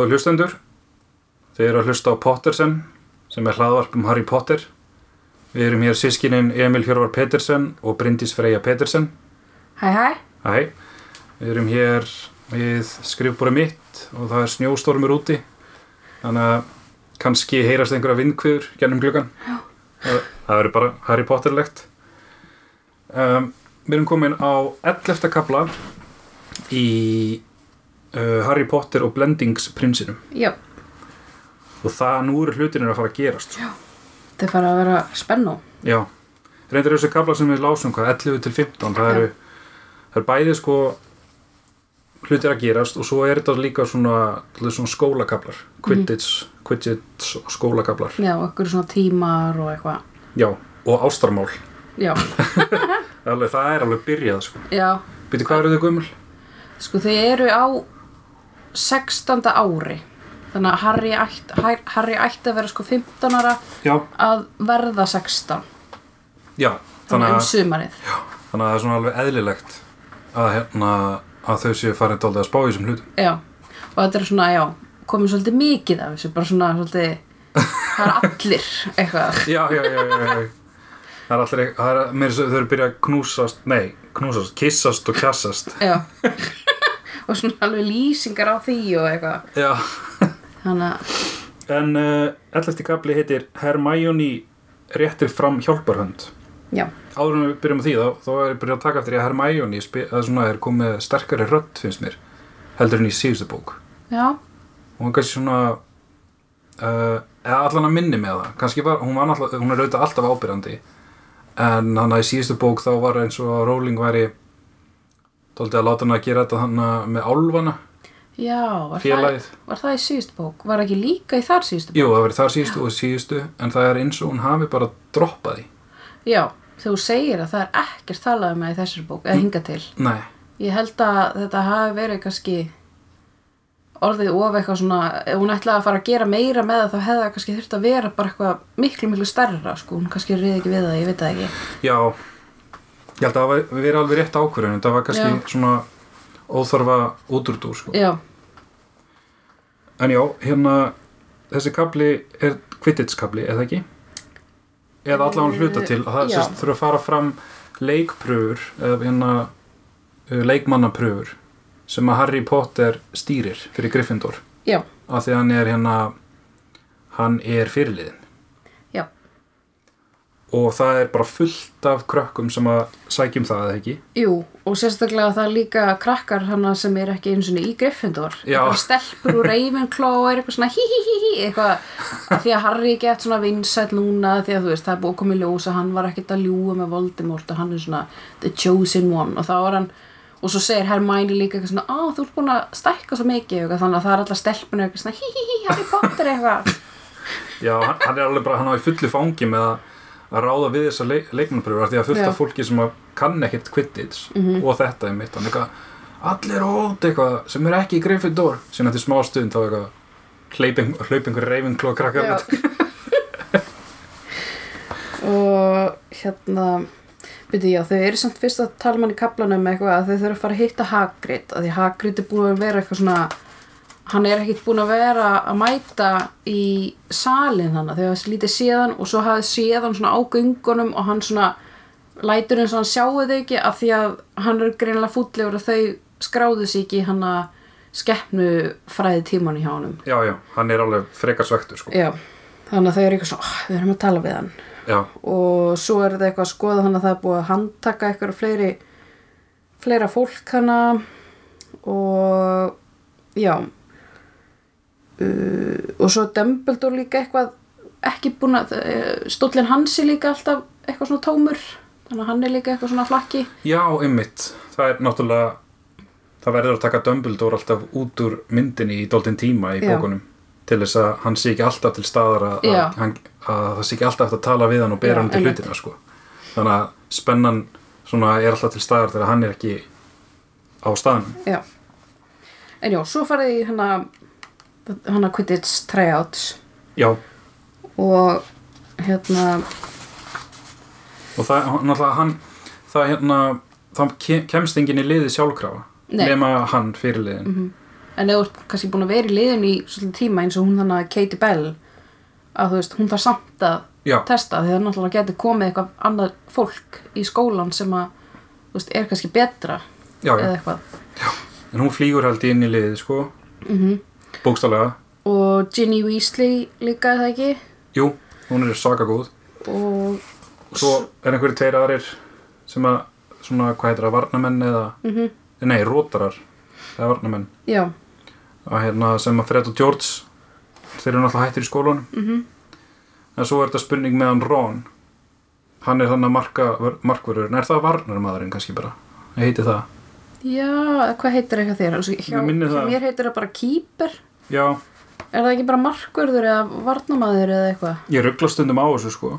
Góða hlustendur, þið eru að hlusta á Pottersen sem er hlaðvarp um Harry Potter. Við erum hér sískinin Emil Hjörvar Petersen og Bryndís Freyja Petersen. Hæ hæ, Hæ, við erum hér við skrifbúra mitt og það er snjóstormur úti. Þannig að kannski heyrast einhverja vindkviður gennum gluggan. Það, það eru bara Harry Potterlegt. Um, við erum komin á 11. kapla í uh, Harry Potter og Blendingsprinsinum. já, og það nú eru hlutinir að fara að gerast sko. þau fara að vera spennó já, reyndar þessi kabla sem við lásum hvað, 11 til 15 það eru, það eru bæði sko hlutir að gerast og svo er þetta líka svona, svona skólakablar Quidditch, Quidditch skólakablar Já, okkur svona tímar og eitthvað. Já, og ástarmál Já, alveg, það er alveg byrjað sko. já, byrju hvað eru þau gömul? sko þau eru á 16. ári Þannig að Harry ætti, Harry ætti að vera sko 15 ára já, að verða 16 já Þannig þannig um að, sumarið þannig að það er svona alveg eðlilegt að, hérna, að þau séu farin dálítið að spá í þessum hlutum Já, og þetta er svona, já, komið svolítið mikið af þessu, bara svona svolítið Það er allir eitthvað já, já, já, já, já. Það er alltaf, það er, mér þau eru byrjað að knúsast, nei, knúsast, kissast og kjassast. Já Og svona alveg lýsingar á því og eitthvað Já. Þannig En uh, 11. kapli heitir Hermione réttir fram hjálparhönd. já, Áður en við byrjum á því þá, þá er ég byrjað að taka eftir því að Hermione að svona er komið sterkari rödd, finnst mér, heldur en í síðustu bók. já, Hún var kannski svona, uh, allan að minni með það. Kannski var, hún var alltaf, hún er auðvitað alltaf ábyrjandi. En hann að í síðustu bók þá var eins og Rowling væri Dóldi að láta hann að gera þetta hann með álfana, já var það, var það í síðustu bók? Var ekki líka í þar síðustu bók? Jú, það verið þar síðustu og síðustu, en það er eins og hún hafi bara droppað því. Já, þú segir að það er ekkert talað um það í þessari bók, eða hinga til. Nei, Ég held að þetta hafi verið kannski orðið of eitthvað svona ef hún ætlaði að fara að gera meira með það þá hefði það kannski þurft að vera bara eitthvað miklu miklu stærra sko, hún kannski reyði ekki við það, ég veit það ekki. Já, ég held að það verið alveg rétt ákvörðun, það var kannski Já. svona óþarfa útúrdúr, sko. Já, En já, hérna, þessi kabli er Quidditch kabli, eða ekki? Eða allavega hluta til, að það Já. sérst þurfa að fara fram leikpröfur, eða hérna uh, leikmannapröfur sem að Harry Potter stýrir fyrir Gryffindor. já, af því að hann er hérna hann er fyrirliðin og það er bara fullt af krökkum sem að sækjum það eða ekki? Jú og sérstaklega það er líka krakkar hana sem er ekki eins og í Gryffindor. Stelpur úr Ravenclaw og er eitthvað svona hí hí hí hí eitthvað af því að Harry gett svona vinsætt núna því að þú veist það er búið að koma í ljós að hann var ekkert að ljúga með Voldemort og hann er svona the chosen one. Og þá var hann og svo segir Hermione líka eitthvað svona á þú ert búin að stækka svo mikið eitthvað þannig að það er alltaf stelpun eitthvað svona hí hí hí Harry Potter eitthvað. Já, hann, hann er alveg bara, hann á í fullu fangi með að, að ráða við þessa leik, leikmannpröfur því að fullt af fólki sem kann ekkert Quidditch og þetta er mitt er eitthvað allir ót eitthvað sem er ekki í Gryffindor sem eftir smá stund þá eitthvað hlaupingur reyfingló krakkar og hérna byrju já, þau eru samt fyrst að tala mann í kaplanum eitthvað að þau þurfa að fara að hitta Hagrid að því Hagrid er búin að vera eitthvað svona hann er ekkert búin að vera að mæta í salin hann þau hafa lítið séðan og svo hafði séðan svona á göngunum og hann svona lætur eins og hann sjáu þau ekki af því að hann er greinilega fútlegur að þau skráðu sig ekki hann að skeppnu fræði tíman í hjá honum já, já, hann er alveg frekar svektur sko. Já, þannig að þau eru eitthvað svona, "Ah, við erum að tala við hann. Já, og svo er þetta eitthvað að skoða þannig að það er búið að handtaka eitthvað fleiri fleira fólk hana og já uh, og svo Dumbledore líka eitthvað ekki búin að uh, stóllin hans er líka alltaf eitthvað svona tómur þannig að hann er líka eitthvað svona flakki Já, einmitt. Það er náttúrulega það verður að taka Dumbledore alltaf út úr myndinni í dóltinn tíma í Já. bókunum til þess að hann sé ekki alltaf til staðar að, Já. að, að það sé ekki alltaf að tala við hann og bera Já, hann til hlutina sko. þannig að spennan svona er alltaf til staðar þegar hann er ekki á staðnum já en já, svo farið í hana hana Quidditch tryouts. Já, og hérna og það náttúrulega hann það hérna það ke- kemst enginn í liði sjálfkrafa Nei. nema hann fyrirliðin en ef þú ert kannski búin að vera í liðin í svolítið tíma eins og hún þannig að Katie Bell að þú veist, hún þarf samt að Já. testa því það náttúrulega getur komið eitthvað annað fólk í skólan sem að veist, er kannski betra já, já. eða eitthvað. En hún flýgur held inn í liðið sko. Mm bókstálega, og Ginny Weasley líka er það ekki? Jú, hún er svaka góð. Og og svo er einhverju tveir aðrir sem að, svona, hvað heitir það, varnamenn eða, mm nei, rótarar. Eða varnamenn, já, að hérna sem að Fred og George þeir eru náttúrulega hættir í skólanum. Mm en svo er þetta spurning með hann Ron hann er þannig að marka markvörður, er það varnarmadurinn kannski bara? Ég heiti það, já, hvað heitir eitthvað þér? Hjá, hjá mér heitir það bara Keeper. Já, er það ekki bara markvörður eða varnamaður eða eitthvað? Ég ruggla stundum á þessu sko.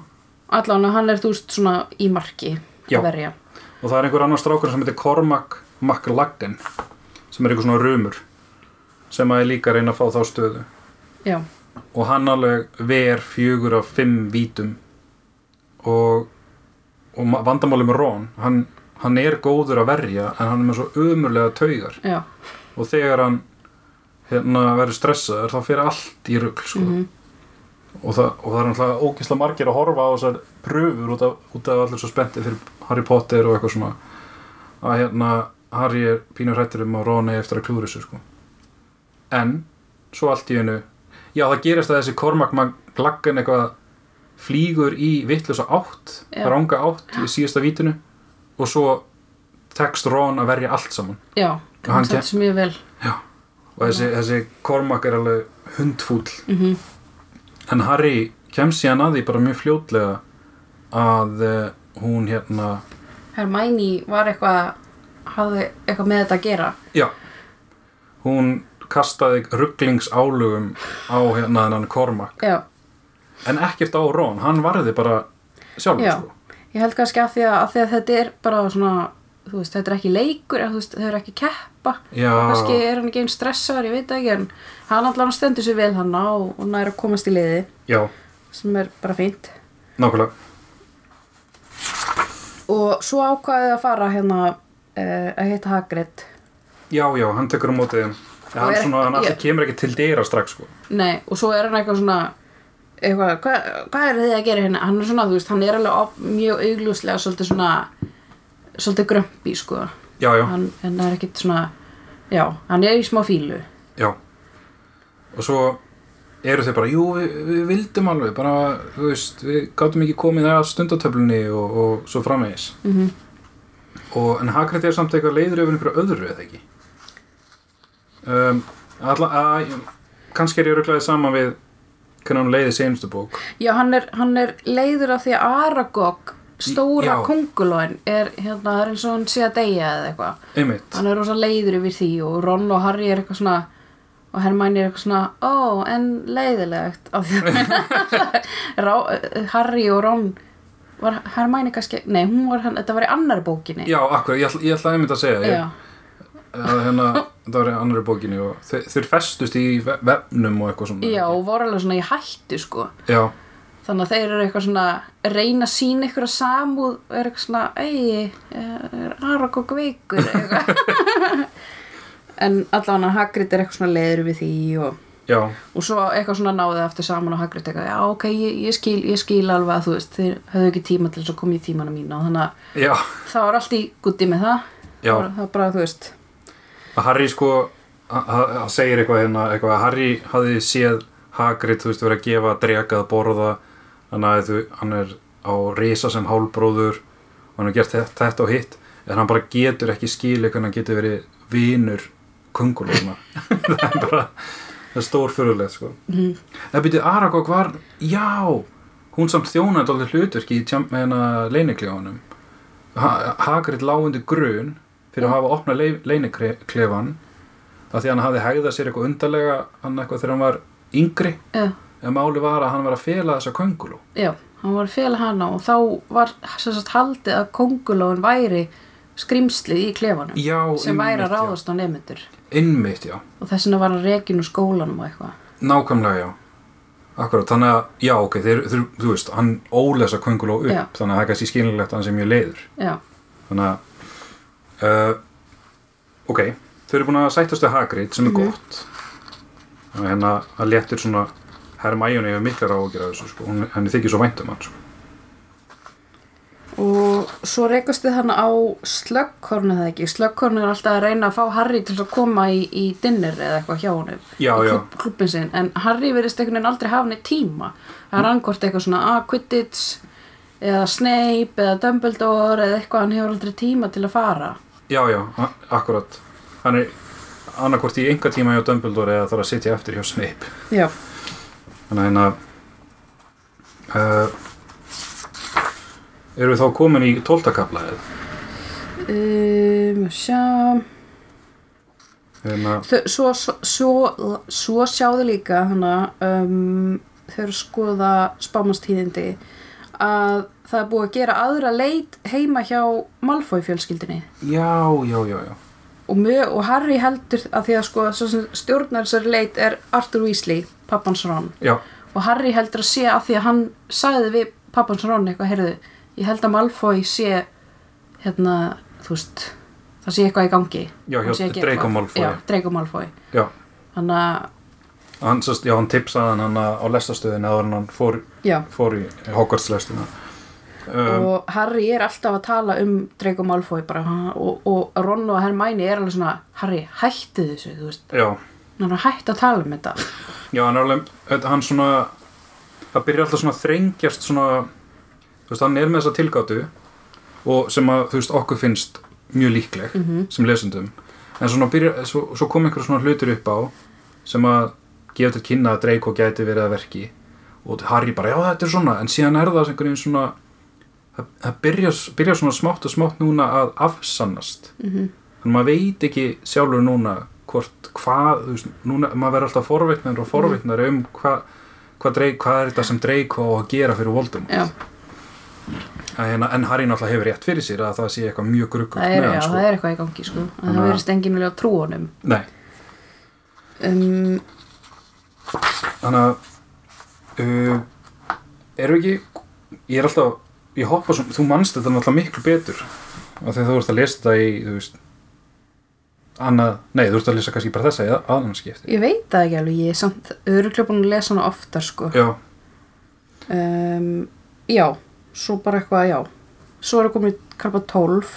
Allan hann er þú veist svona í marki Já. að verja. Og það er einhver annar strákur sem heitir Cormac McLaggen sem er einhver svona rumur sem að er líka reyna að fá þá stöðu. Já, og hann alveg ver fjögur af fimm vítum. Og, og vandamálið með Ron hann, hann er góður að verja en hann er með svo umurlega taugar. Já, og þegar hann hérna verður stressaður þá fyrir allt í rugl sko. mhm, og, það, og það er náttúrulega ógeðslega margir að horfa á þessar pröfur út af, út af allir svo spenntið fyrir Harry Potter og eitthvað svona að hérna Harry er pínur hrættur um að Ron eigi eftir að klúður þessu sko. en svo allt í einu já það gerist að þessi Cormac McLaggen eitthvað flýgur í vittlusa átt ranga átt í síðasta vítinu og svo tekst Ron að verja allt saman. Já Og hann sem ég vel. Og þessi, þessi Cormac er alveg hundfúll. Mm en Harry kemst síðan að því bara mjög fljótlega að uh, hún hérna Hermæni var eitthvað hafði eitthvað með þetta að gera. Já, hún kastaði rugglingsálugum á hérna þennan Cormac. Já, en ekkert á Ron, hann varði bara sjálfur Já. sko ég held kannski að því að, að því að þetta er bara svona veist, þetta er ekki leikur veist, þau eru ekki keppa. Kannski er hann ekki einn stressaður, ég veit ekki en hann allan stendur sér vel hann og, og næri að komast í liði já, sem er bara fínt. Nákvæmlega. Og svo ákvaðið að fara hérna uh, að hitta Hagrid. Já, já, hann tekur á móti þeim. Og hann, er- svona, hann alltaf kemur ekki til dyra strax sko. Nei, og svo er hann eitthvað svona eitthvað, hvað, hvað er þið að gera hérna? Hann er svona, þú veist, hann er alveg op, mjög augljóslega svolítið svona svolítið grömpi, sko. Já, já, hann, hann er ekkit svona já, hann er í smá fílu já. Og svo eru þau bara, jú, við, við vildum alveg bara, þú veist, við gátum ekki komið að stundatöflunni og, og svo framvegis. Mm og, en Hagrid er samt eitthvað leiður yfir einhverju öðru eða ekki? Um, alla, að, kannski er ég röglaðið saman við hvernig hann leiði senustu bók? Já, hann er, hann er leiður af því að Aragog stóra Já. kongulóin er hérna, það er eins og hann sé að deyja eða eitthvað. Einmitt, hann er rosa leiður yfir því og Ron og Harry er eitthvað svona og Hermæni er eitthvað svona ó, en leiðilegt af því að Harry og Ron var Hermæni kannski, nei, hún var hann, þetta var í annari bókinni. Já, akkur, ég, ég ætlaði einmitt að segja ég, já, að hérna, var í annari bókinni og þeir, þeir festust í ve- vefnum og eitthvað svona já, og voru alveg svona í hættu sko. Já, þannig að þeir eru eitthvað svona reyna að sína eitthvað samúð og er eitthvað svona ei, er Aragog veikur eitthvað en allan að Hagrid er eitthvað svona leiður við því og, já, og svo eitthvað svona náði aftur saman og Hagrid eitthvað, já ok, ég, ég, skil, ég skil alveg að þú veist, þeir höfðu ekki tíma til þess að koma í tímana mína. Og þannig að já, það var allt í gutti með það. Já. það það var bara, þú veist að Harry sko hann segir eitthvað hérna eitthvað að Harry hafði séð Hagrid, þú veist, verið að gefa drega að borða. Þannig að hann er á risa sem hálbróður og hann har gert þetta, og hitt en hann bara getur ekki skilið hvernig hann getur verið vinur kunguluna það er bara það er stór fyrirlega sko. Mhm. það byrjuð Aragog var, já hún samt þjónaði alveg hlutverki í tjám, hérna, leinikljóðanum ha Hagrid lá undir grun fyrir að hafa opnað le leiniklefan af því hann hafði hegðað sér eitthvað undarlega hann eitthvað þegar hann var yngri. Já, en máli var að hann var að fela þessa köngulú já, hann var að fela hana og þá var sagt haldið að kongulóin væri skrimslið í klefanum já, sem væri að ráðast á nefndur já. innmitt, já, og þess vegna var hann rekin úr skólanum og eitthvað. Nákvæmlega, já. Akkurat, þannig að, já, ok, þeir, þeir, þú veist, hann ólesa könguló upp, Já. þannig að það er kannski skynilegt að hann sem ég leiður. Þannig að, uh, ok, þau eru búin að sættast við Hagrid sem er Mhm. gott og hérna að léttir svona Hermione hefur miklar áhugjur af þessu sko. Henni þykir svo vænt um hann sko. og svo reykast þið hann á slöggkornu það ekki slöggkornu er alltaf að reyna að fá Harry til að koma í, í dinner eða eitthvað hjá honum Já, já. sinn en Harry verðist einhvern veginn aldrei hafa neitt tíma það er angort eitthvað svona ah, Quidditch eða Snape eða Dumbledore eða eitthvað hann hefur aldrei tíma til að fara já, já, akkurat. Hann er annarkvort í enga tíma hjá Dumbledore eða þarf að sitja eftir hjá Snape. Já, þannig að uh, erum við þá komin í tóltakabla eða? Um, sjá. Hérna, Þau, svo, svo, svo, svo sjáðu líka hana, um, þau eru að skoða spámanstíðindi að það er búið að gera aðra leit heima hjá Malfoy fjölskyldinni já, já, já, já. Og, mjög, og Harry heldur að því að sko, stjórnar þessari leit er Arthur Weasley, pappans Ron. Já, og Harry heldur að sé að því að hann sagði við pappans Ron eitthvað, heyrðu, ég held að Malfoy sé hérna, þú veist það sé eitthvað í gangi. Já, hjá Draco Malfoy. Já, Draco Malfoy. Þannig að hann, hann tipsaði hann, á lestastöðin eða hann fór, Já, fór í Hogwarts-lestina um, og Harry er alltaf að tala um Draco Malfoy bara, og, og Ron og Hermione er alveg svona Harry, hætti þessu, hann er hætti að tala um þetta. Já, hann er alveg hann svona það byrjar alltaf svona þrengjast svona veist, hann er með þessa tilgátu og sem að, þú veist, okkur finnst mjög líkleg Mhm. sem lesendum. En svona byrjar, svo, svo kom einhver svona hlutur upp á sem að gefa til kynna að Draco gæti verið að verki og Harry bara, já þetta er svona. En síðan er það einhvern veginn svona það, það byrjar, byrjar svona smátt og smátt núna að afsannast. Mhm. þannig að maður veit ekki sjálfur núna hvort hvað, veist, núna maður verður alltaf forvitnar og forvitnar um hvað hva hvað er þetta sem Drake á að gera fyrir Voldemort? Já, en, en Harry náttúrulega hefur rétt fyrir sér að það sé eitthvað mjög er, með hann sko. það er eitthvað í gangi sko. en það að- verðist enginn vilja að trú honum. Nei, um, þannig að uh, erum við ekki ég er alltaf, ég hoppa svo þú manst þetta náttúrulega miklu betur af því þú ert að lesa þetta í þú veist annað, nei þú ert að lesa kannski bara þessa í aðanskipti Ég veit það ekki alveg, ég er samt öruglega búin að lesa hana oftar sko. Já, um, Já, svo bara eitthvað, já. Svo er það komin í karpa 12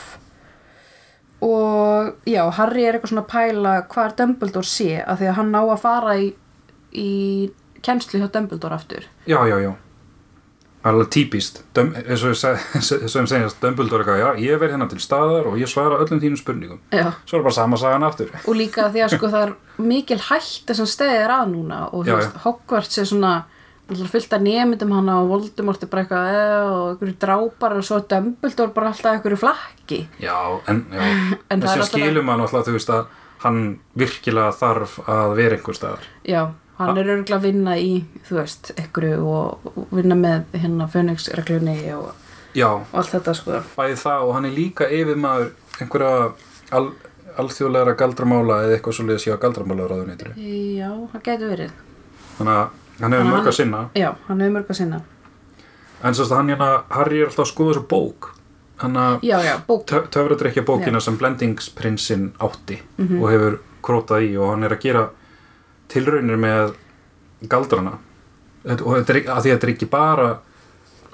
og já, Harry er eitthvað svona að pæla hvað er Dumbledore sé af því að hann ná að fara í, í kennslu hjá Dumbledore aftur. Já, já, já. Er alveg típist. Eins og ég segjast Dumbledore eitthvað, já, ég verð hérna til staðar og ég svara öllum þínum spurningum. Já, Svo er bara sama sagan aftur. Og líka því að sko það er mikil hætta sem stæðir að núna og Já, veist, Hogwarts er svona fullt af nemyndum hana og Voldemort er bara eitthvað eh, og einhverju drápar og svo er Dumbledore bara alltaf einhverju flakki. Já, en, já. En En það er sem alltaf- þú veist að hann virkilega þarf að vera einhver staðar. Já, hann er örgulega að vinna í, þú veist, einhverju og, og vinna með hérna Phoenix-reglunni og, Já, og allt þetta sko. bæði það og hann er líka yfir maður einhverja al, alþjóðlegra galdramála eða eitthvað svo liðið séu að galdramála ráðuneytri Já, það getur verið. þannig að hann hefur mörg að sinna. Já, hann hefur mörg að sinna. en sérst að hann hérna, Harry er alltaf að skoða þessu bók. Hann að Já, já, töfradrykja bókina sem blendingsprinsinn átti og hefur krótað í og hann er að gera tilraunir með galdrana og þetta er, að því að þetta er ekki bara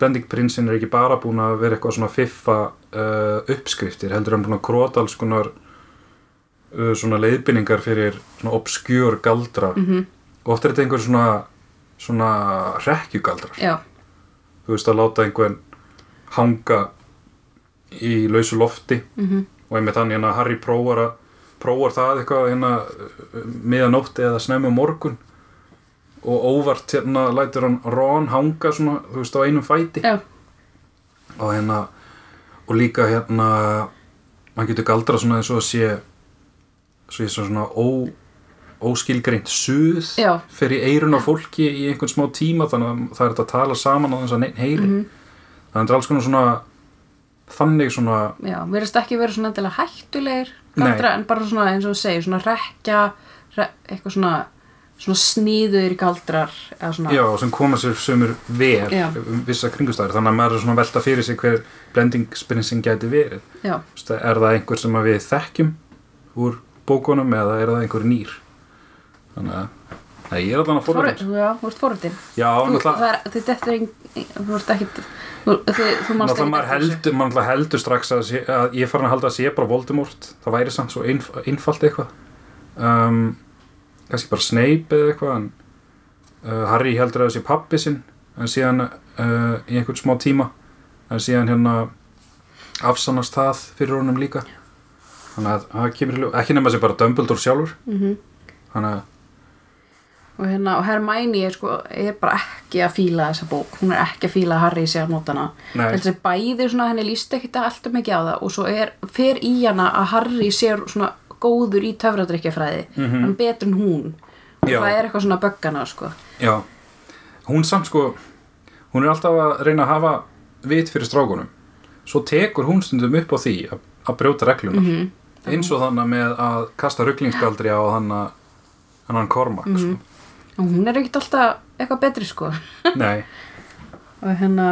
blendingprinsinn er ekki bara búin að vera eitthvað svona fiffa uh, uppskriftir heldur hann búin að króta alls konar uh, svona leiðbynningar fyrir svona obskjör galdra. Mm og oft er þetta einhver svona svona rekkjugaldrar Já, þú veist að láta einhvern hanga í lausu lofti. Mm og einmitt hann hérna Harry prófar að prófar það eitthvað hérna miðanótti eða snemmi morgun. Og óvart hérna lætur hann Ron hanga svona þú veist á einum fæti. Já, og hérna og líka hérna hann getur galdra svona eins og að sé svo ég svona ó, óskilgreint suð Já. fyrir eirun á fólki í einhvern smá tíma þannig að það er þetta að tala saman á þess að neinn heyri. Mhm. þannig að þetta er alls konar svona þannig svona já, verðist ekki verið svona hættulegir galdra, en bara svona eins og þú segir, svona rekja, re, eitthvað svona, svona sníður galdrar, svona, Já, sem koma sér sömur vel um vissa kringustæður, þannig að maður er svona velta fyrir sig hver blendingsprinsin gæti verið. Veist, er það einhver sem við þekkjum úr bókunum eða er það einhver nýr? Þannig að Nei, ég er allan að já, þú ert náttúrulega það er, ein, þú þú, þú maður heldur, náttúrulega heldur strax að, sé, að ég er farin að halda að sé bara Voldemort. Það væri samt svo einf einfalt eitthvað. Um, kannski bara Snape eða eitthvað en uh, Harry heldur að það sé pappi sinn en síðan uh, í einhvern smá tíma en síðan hérna afsannast það fyrir honum líka. Þannig að það kemur í ljós- ekki nema að sé bara Dumbledore sjálfur. Mm þannig að og hérna, og Hermæni er sko er bara ekki að fíla þessa bók hún er ekki að fíla að Harry sé að nota hana Nei. þessi bæði svona, henni líst ekki alltaf mikið á það og svo er, fer í hana að Harry sé svona góður í töfradrykkjafræði Mhm. hann er betur en hún og Já. það er eitthvað svona böggana sko Já, hún samt sko hún er alltaf að reyna að hafa vit fyrir strákunum svo tekur hún stundum upp á því að, að brjóta reglunar Mhm. eins og þannig með að kasta rugglingsgaldri á hann hann Kormak Mhm. sko. Hún er ekkert alltaf eitthvað betri sko. Nei, og hérna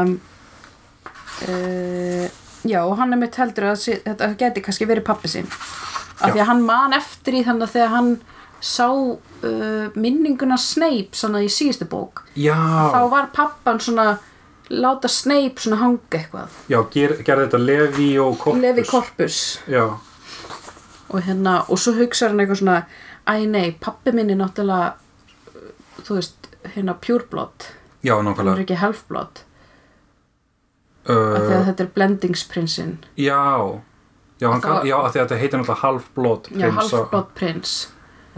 uh, já og hann er mitt heldur að þetta geti kannski verið pappi sinn. Af Já. því að hann man eftir í þannig að þegar hann sá uh, minninguna Snape svona í síðustu bók. Já. Þá var pappan svona láta Snape svona hanga eitthvað. Já, ger, gerði þetta Levi og Korpus Levi Corpus. Já, og hérna og svo hugsaði hann eitthvað svona æ nei, pappi minn er náttúrulega þú veist, hérna pure blood. Já, hann er nákvæmlega ekki half blood. Af því að uh, þetta er blendingsprinsinn. Já. Já, Það- kann, já, af því að þetta heitir náttúrulega half-blood já, prins half blood prins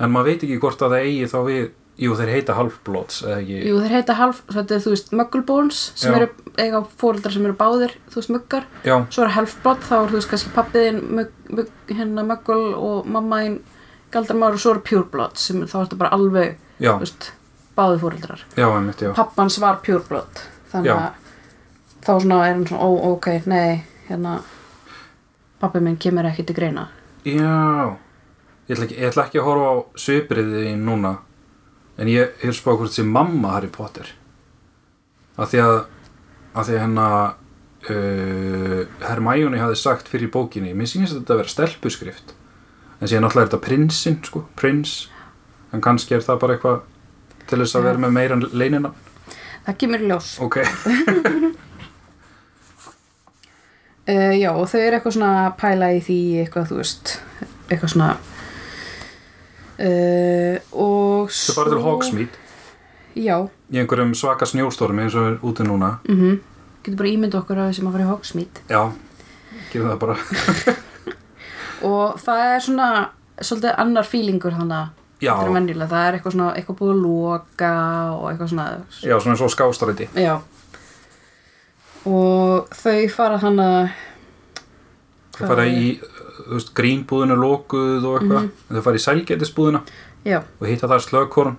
En maður veit ekki hvort að það eigi þá við Jú, þeir heita half-bloods eða ekki? Jú, þeir heita half, þetta er þú veist Muggleborns sem Já. eru, eiga fóreldrar sem eru báðir þú veist muggar, Já, svo er half-blood þá er þú veist kannski pappiðin mugg, mugg, hérna Muggle og mammaðin galdramár og svo eru pure blood sem þá er þetta bara alveg, já, þú veist einmitt, já. Pappans var blood þannig Já. að þá svona er hann svona, ó, ok, nei hérna pappi minn kemur ekki til greina. Já. Ég ætla ekki, ég ætla ekki að horfa á svipriði núna En ég er spáð hvort þessi mamma Harry Potter. Af því að Af því að hérna uh, Hermione hafði sagt fyrir bókinni Mér þetta að vera stelpuskrift En síðan náttúrulega er þetta prinsinn sko, Prins En kannski er það bara eitthvað Til þess að vera með meira leinina það kemur ljós. Ok. Uh, já, og þau eru eitthvað svona pæla í því eitthvað, þú veist, eitthvað svona uh, og Þau farið til Hogsmeade Já, Í einhverjum svaka snjóstormi eins og er úti núna. Mhm. Getur bara ímynda okkur að sem að fara í Hogsmeade Já, gerum það bara. Og það er svona svolítið annar fílingur þannig það er eitthvað svona eitthvað búið að loka og eitthvað svona. Já, svona eins og skástræti. Já. Og þau fara hann að Þau fara í, veist, grínbúðinu lokuð og eitthvað, Mhm. en þau fara í sælgætisbúðina Já, og hitta þar slögkorn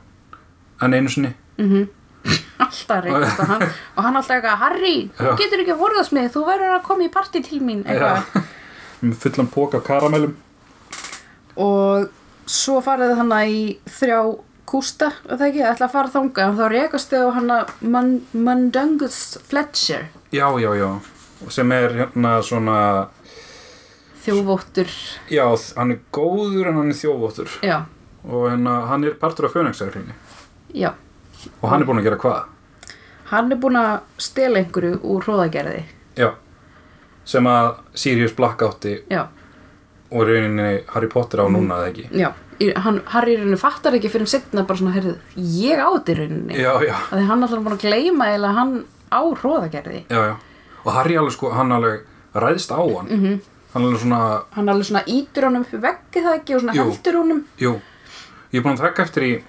en einu sinni. mhm. Alltaf reykast á hann og hann alltaf eitthvað, Harry, þú getur ekki að forðast mig þú verður að koma í partí til mín. Með fullan póka af karamellum. og svo farið hann í þrjá kústa, það ekki, ætla að fara þanga en þá reykast þau hann að Mun- Mundungus Fletcher. Já, já, já, sem er hérna svona, þjóvóttur, já, hann er góður en hann er þjófóttur já, og hérna, hann er partur af fönæksarfrinni já. Og hann er búinn að gera hvað? hann er búinn að stela einhverju úr hróðagerði. Já, sem að Sirius Black átti já, og í rauninni Harry Potter á núna eða ekki. já Í- hann, Harry í rauninni fattar ekki fyrir setna bara svona, heyrðu, ég á þetta í rauninni Já, já, að því hann alltaf búinn að gleyma eða hann á hróðagerði já, já. Og Harry alveg sko, hann alveg ræðist á hann. Mhm. -hmm. Hann alveg svona, hann alveg svona ítur honum upp í veggi það ekki og svona Jú. heldur honum Jú, ég er búin að taka eftir í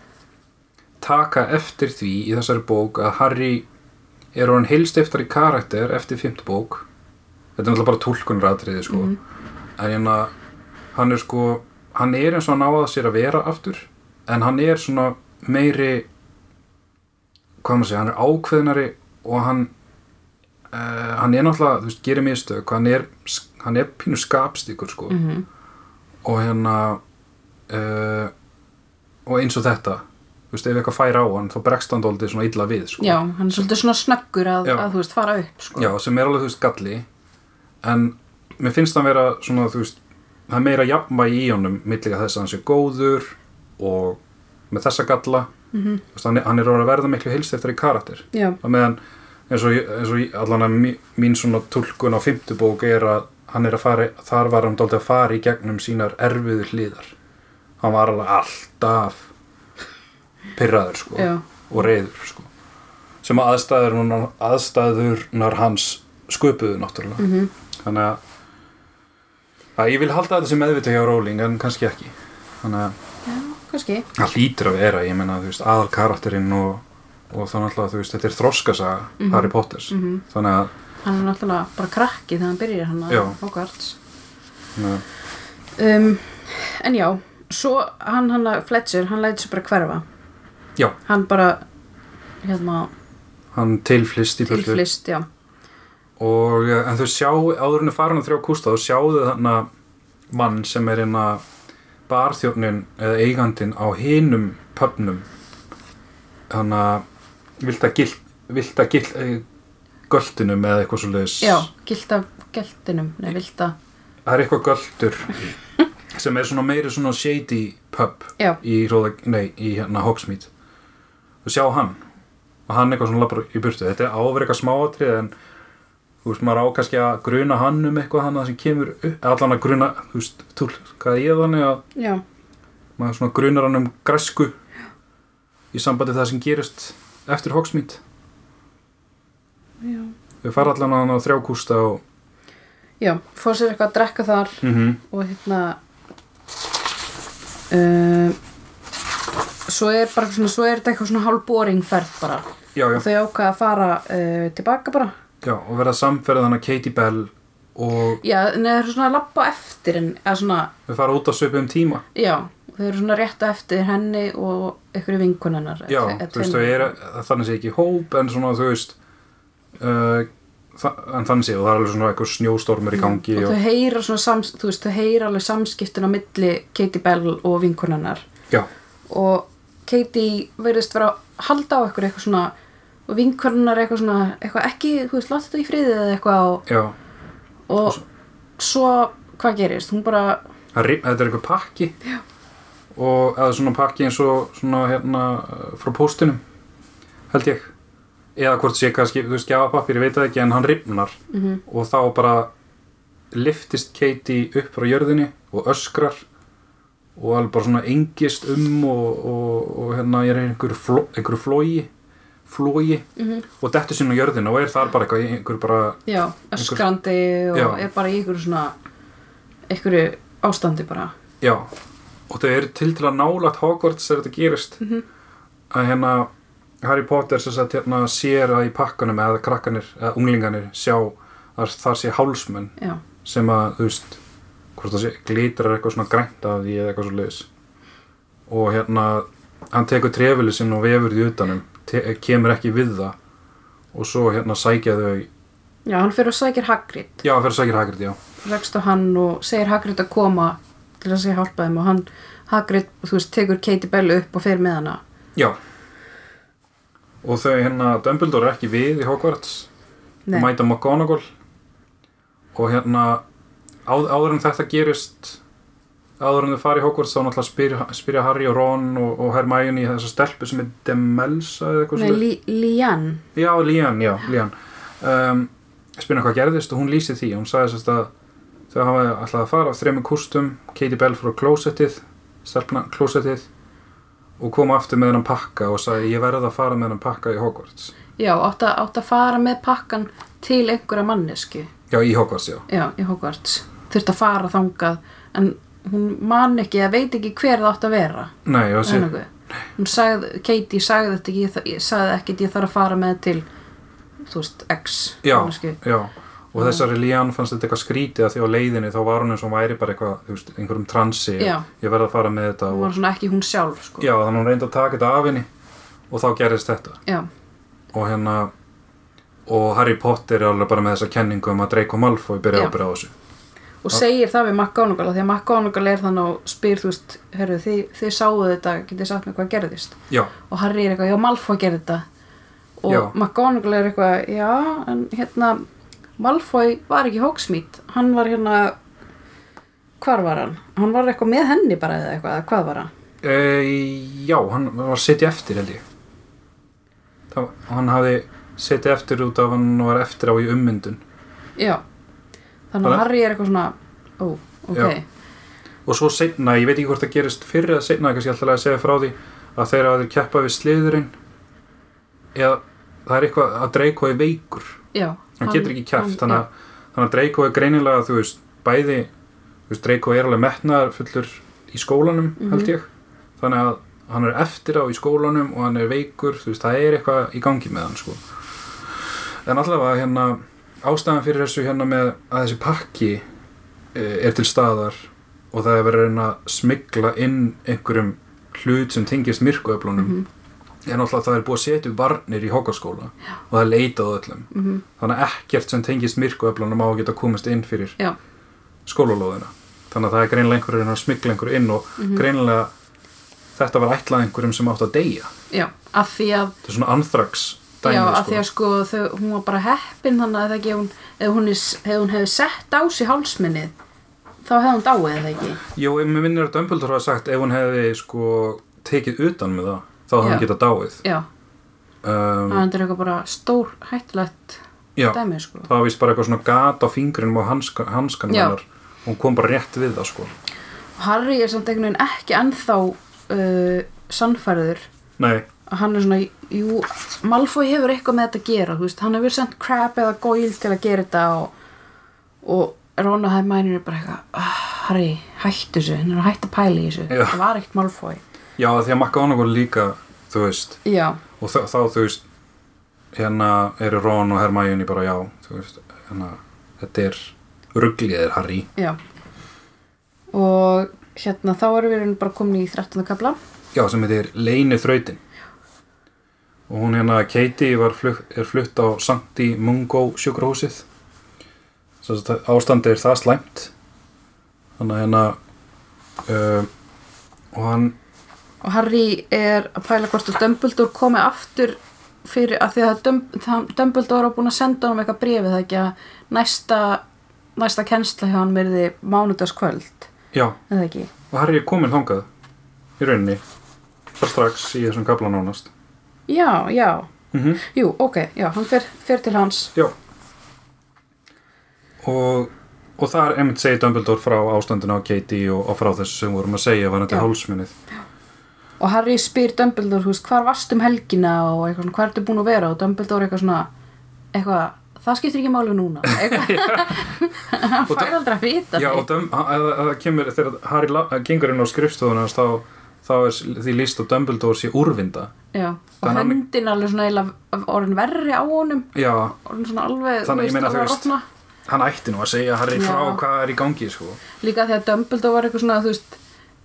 taka eftir því í þessari bók að Harry er orðin heilstiftari karakter eftir fymtu bók þetta er náttúrulega bara túlkunratriði sko en hérna hann er sko, hann er eins og hann á að sér að vera aftur en hann er svona meiri hvað maður segja, hann er ákveðnari og hann uh, hann er náttúrulega, þú veist, gerir mistök hann er, hann er pínu skapstíkur sko Mhm. og hérna uh, og eins og þetta þú veist, ef eitthvað fær á hann þá bregst hann dóldi svona illa við sko. já, hann er svolítið svona snöggur að, að þú veist, fara upp sko. Já, sem er alveg þú veist galli en mér finnst hann vera svona þú veist það er meira jafnvægi í honum millega þess að hann sé góður og með þessa galla. Þú veist, hann, er- hann er að verða miklu hilstæftari karakter. Já, að meðan eins og, eins og allan að mín, svona tólkun á fimmtubók er að hann er að fara þar var hann dálítið að fara í gegnum sínar erfiðu hliðar. Hann var alveg alltaf pyrraður sko já, og reyður sko. Sem að aðstæður, aðstæðurnar hans sköpuðu náttúrulega. Mhm, þannig að, að ég vil halda þetta sem meðvitað hjá Rowling en kannski ekki. Þannig að já, kannski. það hlýtur að vera, ég meina þú veist aðal karakterinn og, og þannig að þú veist þetta er þroskasaga Mhm. Harry Potters. Mhm. þannig að hann er náttúrulega bara krakki þegar hann byrjar hann að Hogwarts. Um, en já svo hann hann að Fletcher hann læti sér bara hverfa. Já. hann bara hérna hann tilflist í burtu. tilflist, já og en þau sjá, áður en þau farin að þrjá kústa þá sjáðu þarna mann sem er hérna barþjófnin eða eigandin á hinum pöfnum. Þannig að vilt að gilt vilt að gilt eh, göldinum eða eitthvað svo leiðis já, gilt af geltinum nei, vilt að, það er eitthvað göldur sem er svona meiri svona shady pub já, í, Hróða, nei, í hérna Hogsmeade. Og sjá hann og hann eitthvað svona labbar í burtu. Þetta er áver eitthvað smáatrið en þú veist, maður á kannski að gruna hann um eitthvað hann sem kemur upp, allan að gruna þú veist, er ég þannig að já, maður svona grunar hann um græsku í sambandi við það sem gerist eftir já. Þau fara allan að hann á þrjá kústa og já, fór sér eitthvað að drekka þar mm -hmm. og hérna um, svo er bara svona, svo er þetta eitthvað svona hálf boring ferð bara. Já, já, og þau ákvaða að fara uh, tilbaka bara já, og verða samferð hann að Katie Bell og já, en þau eru svona að lappa eftir en, eða svona, þau fara út á svipum tíma. Já þau eru svona rétt á eftir henni og einhverju vinkunennar Já, þú veist, þau eru, þannig sé ekki hóp en svona, þú veist uh, þa en þannig sé og það er alveg svona eitthvað snjóstormur í gangi og og, þau heyra svona sams, þú veist, þau heyra alveg samskiptin á milli Katie Bell og vinkunennar já, og Katie verðist vera að halda á eitthvað eitthvað svona og vinkunennar eitthvað svona, eitthvað ekki, þú veist, láta þetta í friðið eða eitthvað og, já. og svo, hvað gerist? Hún bara, er, þetta er eitthvað pakki. Já. og eða svona pakki eins og svona hérna frá póstinum held ég. Eða hvort sé kannski, þú veist, gjafapapir, ég veit það ekki en hann ripnar mm og þá bara liftist Katie upp frá jörðinni og öskrar og alveg bara svona engist um og, og, og hérna ég er einhverju fló, flói flói Mhm. og dettur sín á jörðina og er þar bara eitthvað í einhverju bara, já, öskrandi og Já. er bara í einhverju svona einhverju ástandi bara já og þau eru til til að nálat Hogwarts þegar þetta gerist Mhm. að hérna Harry Potter sagt hérna sér að í pakkanum eða krakkanir eða unglinganir sjá að þar sé hálsmenn já, sem að, þú veist hvort það sé, glitrar eitthvað svona grænt af því eða eitthvað svo liðis og hérna, hann tekur trefili sinn og vefur því utanum kemur ekki við það. Og svo hérna sækja þau já, hann fyrir og sækir Hagrid. Já, hann fyrir að sækja Hagrid, já. Rekst á hann og segir Hagrid að koma til að segja hjálpa þeim og hann Hagrid, þú veist, tekur Katie Bell upp og fer með hana. Já. Og þau hérna, Dumbledore er ekki við í Hogwarts. Nei. mæta McGonagall. Og hérna áð, áður en þetta gerist áður en þau fara í Hogwarts þá náttúrulega spyrja, spyrja Harry og Ron og, og Hermione í þessa stelpu sem er Demelsa eða eitthvað Nei, Lian. Já, Lían, já, Lían um, spyrna hvað gerðist og hún lýsi því. Hún sagði sérst að þau hafa alltaf að fara á þremur kústum Katie Bell fór á klósettið stelpna klósettið og kom aftur með hennan pakka og sagði ég verði að fara með hennan pakka í Hogwarts. Já, átt að, átt að fara með pakkan til einhverja mannesku Já, í Hogwarts, já. Já, í Hogwarts. Þurft að fara þangað en hún man ekki eða veit ekki hver það átt að vera Nei, sí, nokkuð. hún sagði, Katie sagði þetta ekki ég sagði ekki ég þarf að fara með til þú veist, X já, já og þessari Lían fannst þetta eitthvað skrítið að því á leiðinni þá var hún eins og væri bara eitthvað þú veist, einhverjum transi Já. ég verði að fara með þetta hún og, var svona ekki hún sjálf sko. já, þannig að hún reyndi að taka þetta af henni og þá gerðist þetta já, og hérna og Harry Potter er alveg bara með þessa kenningu um að Draco Malfoy byrja Já. ábyrða á þessu og segir það við McGonagall því að McGonagall er þannig og spyr þú veist, herru, þið, þið sáuðu þetta getið sagt mér hvað gerðist? Já, og Harry er eitthvað, já, Malfoy gerði þetta. Og Já. McGonagall er eitthvað, já, en hérna Malfoy var ekki Hogsmeade. Hann var hérna hvar var hann? Hann var eitthvað með henni bara eða eitthvað, hvað var hann? e, já, hann var setja eftir held ég. Það, hann hafði setja eftir út af hann var eftir á í ummyndun. Já, þannig að Harry er eitthvað svona, ó, ok, Já. og svo setna, ég veit ekki hvort það gerist fyrir eða setna, kannski alltaf að segja frá því að þeir að þeir keppa við sliðurinn eða það er eitthvað að Draco er veikur já. hann getur ekki kæft þannig, að- þannig að Draco er greinilega þú veist, bæði þú veist, Draco er alveg metnaðar fullur í skólanum Mhm. held ég þannig að hann er eftir á í skólanum og hann er veikur, þú veist, það er eitthvað í gangi með hann sko en allavega hérna ástæðan fyrir þessu hérna með að þessi pakki eh, er til staðar og það er verið að reyna að smigla inn einhverjum hlut sem tengist myrkuöflunum Mhm. en náttúrulega það er búið að setja varnir í hókaskóla og það er leitað öllum Mhm. þannig að ekkert sem tengist myrkuöflunum á að geta komast inn fyrir Já. skólalóðina þannig að það er greinilega einhverjum að smigla einhverju inn og Mhm. greinilega þetta var ætlað einhverjum sem átt að deyja Já, af því að þetta er svona anthrax dæmi Já, af sko. því að sko þau, hún var bara heppin þannig að það ekki ef hún, hún, hún hefði sett á sig hálsminnið þá hefði hún dáið eða ekki? Jú, ég mér minnir að Dumbledore hafa sagt ef hún hefði sko tekið utan með það þá hefði hann getað dáið. Já, um, það er eitthvað bara stór hættulegt Já, dæmi sko. það var vist bara eitthvað svona gat á fingrinum á hanska, hanskanum Já. hennar. Og hún kom bara rétt við það sko. Harry er samt einhvern veginn ekki ennþá uh, sannfæriður Nei, hann er svona, jú, Malfoy hefur eitthvað með þetta að gera, þú veist, hann hefur sendt Crab eða Goyle til að gera þetta og, og Ron og Hermione er bara eitthvað, ah, Harry, hættu þessu, hann er að hætta að pæla í þessu, Já. það var ekkert Malfoy. já því að McGonagall líka þú veist, Já, og þá, þú veist hérna eru Ron og Hermione bara já, þú veist hérna, þetta er ruggliðir Harry já. Og hérna, þá erum við bara komin í 13. kapla. já, sem heitir Leini þrautin og hún hérna Katie flutt, er flutt á Sankti Mungo sjúkrahúsið. Svo að ástandi er það slæmt. Þannig að hérna uh, og hann Og Harry er að pæla hvort að Dumbledore komi aftur fyrir að því að Dumbledore var búin að senda honum eitthvað brefið það ekki að næsta, næsta kennsla hjá hann verði mánudagskvöld, já, og Harry er komin þangað í rauninni bara strax í þessum kapla nánast Já, já, mm jú, ok, já, hann fer, fer til hans. já. Og og þar einmitt segir Dumbledore frá ástandinu á Katie og, og frá þessu sem vorum að segja var þetta hálsminnið Og Harry spyr Dumbledore, veist, hvar varst um helgina og eitthvað, hvar ertu búin að vera? Og Dumbledore eitthvað svona, eitthvað, það skiptir ekki máli núna, hann fær aldrei að vita Já, og það kemur þegar Harry gengur inn á skrifstofuna þá, þá er því líst að Dumbledore sé úrvinda Já, og höndin alveg svona eiginlega orðin verri á honum, Já, orðin svona alveg, Þannig, ég meina, þú veist, hann ætti nú að segja Harry Já. frá hvað er í gangi sko. Líka að Dumbledore var eitthvað svona, þú veist,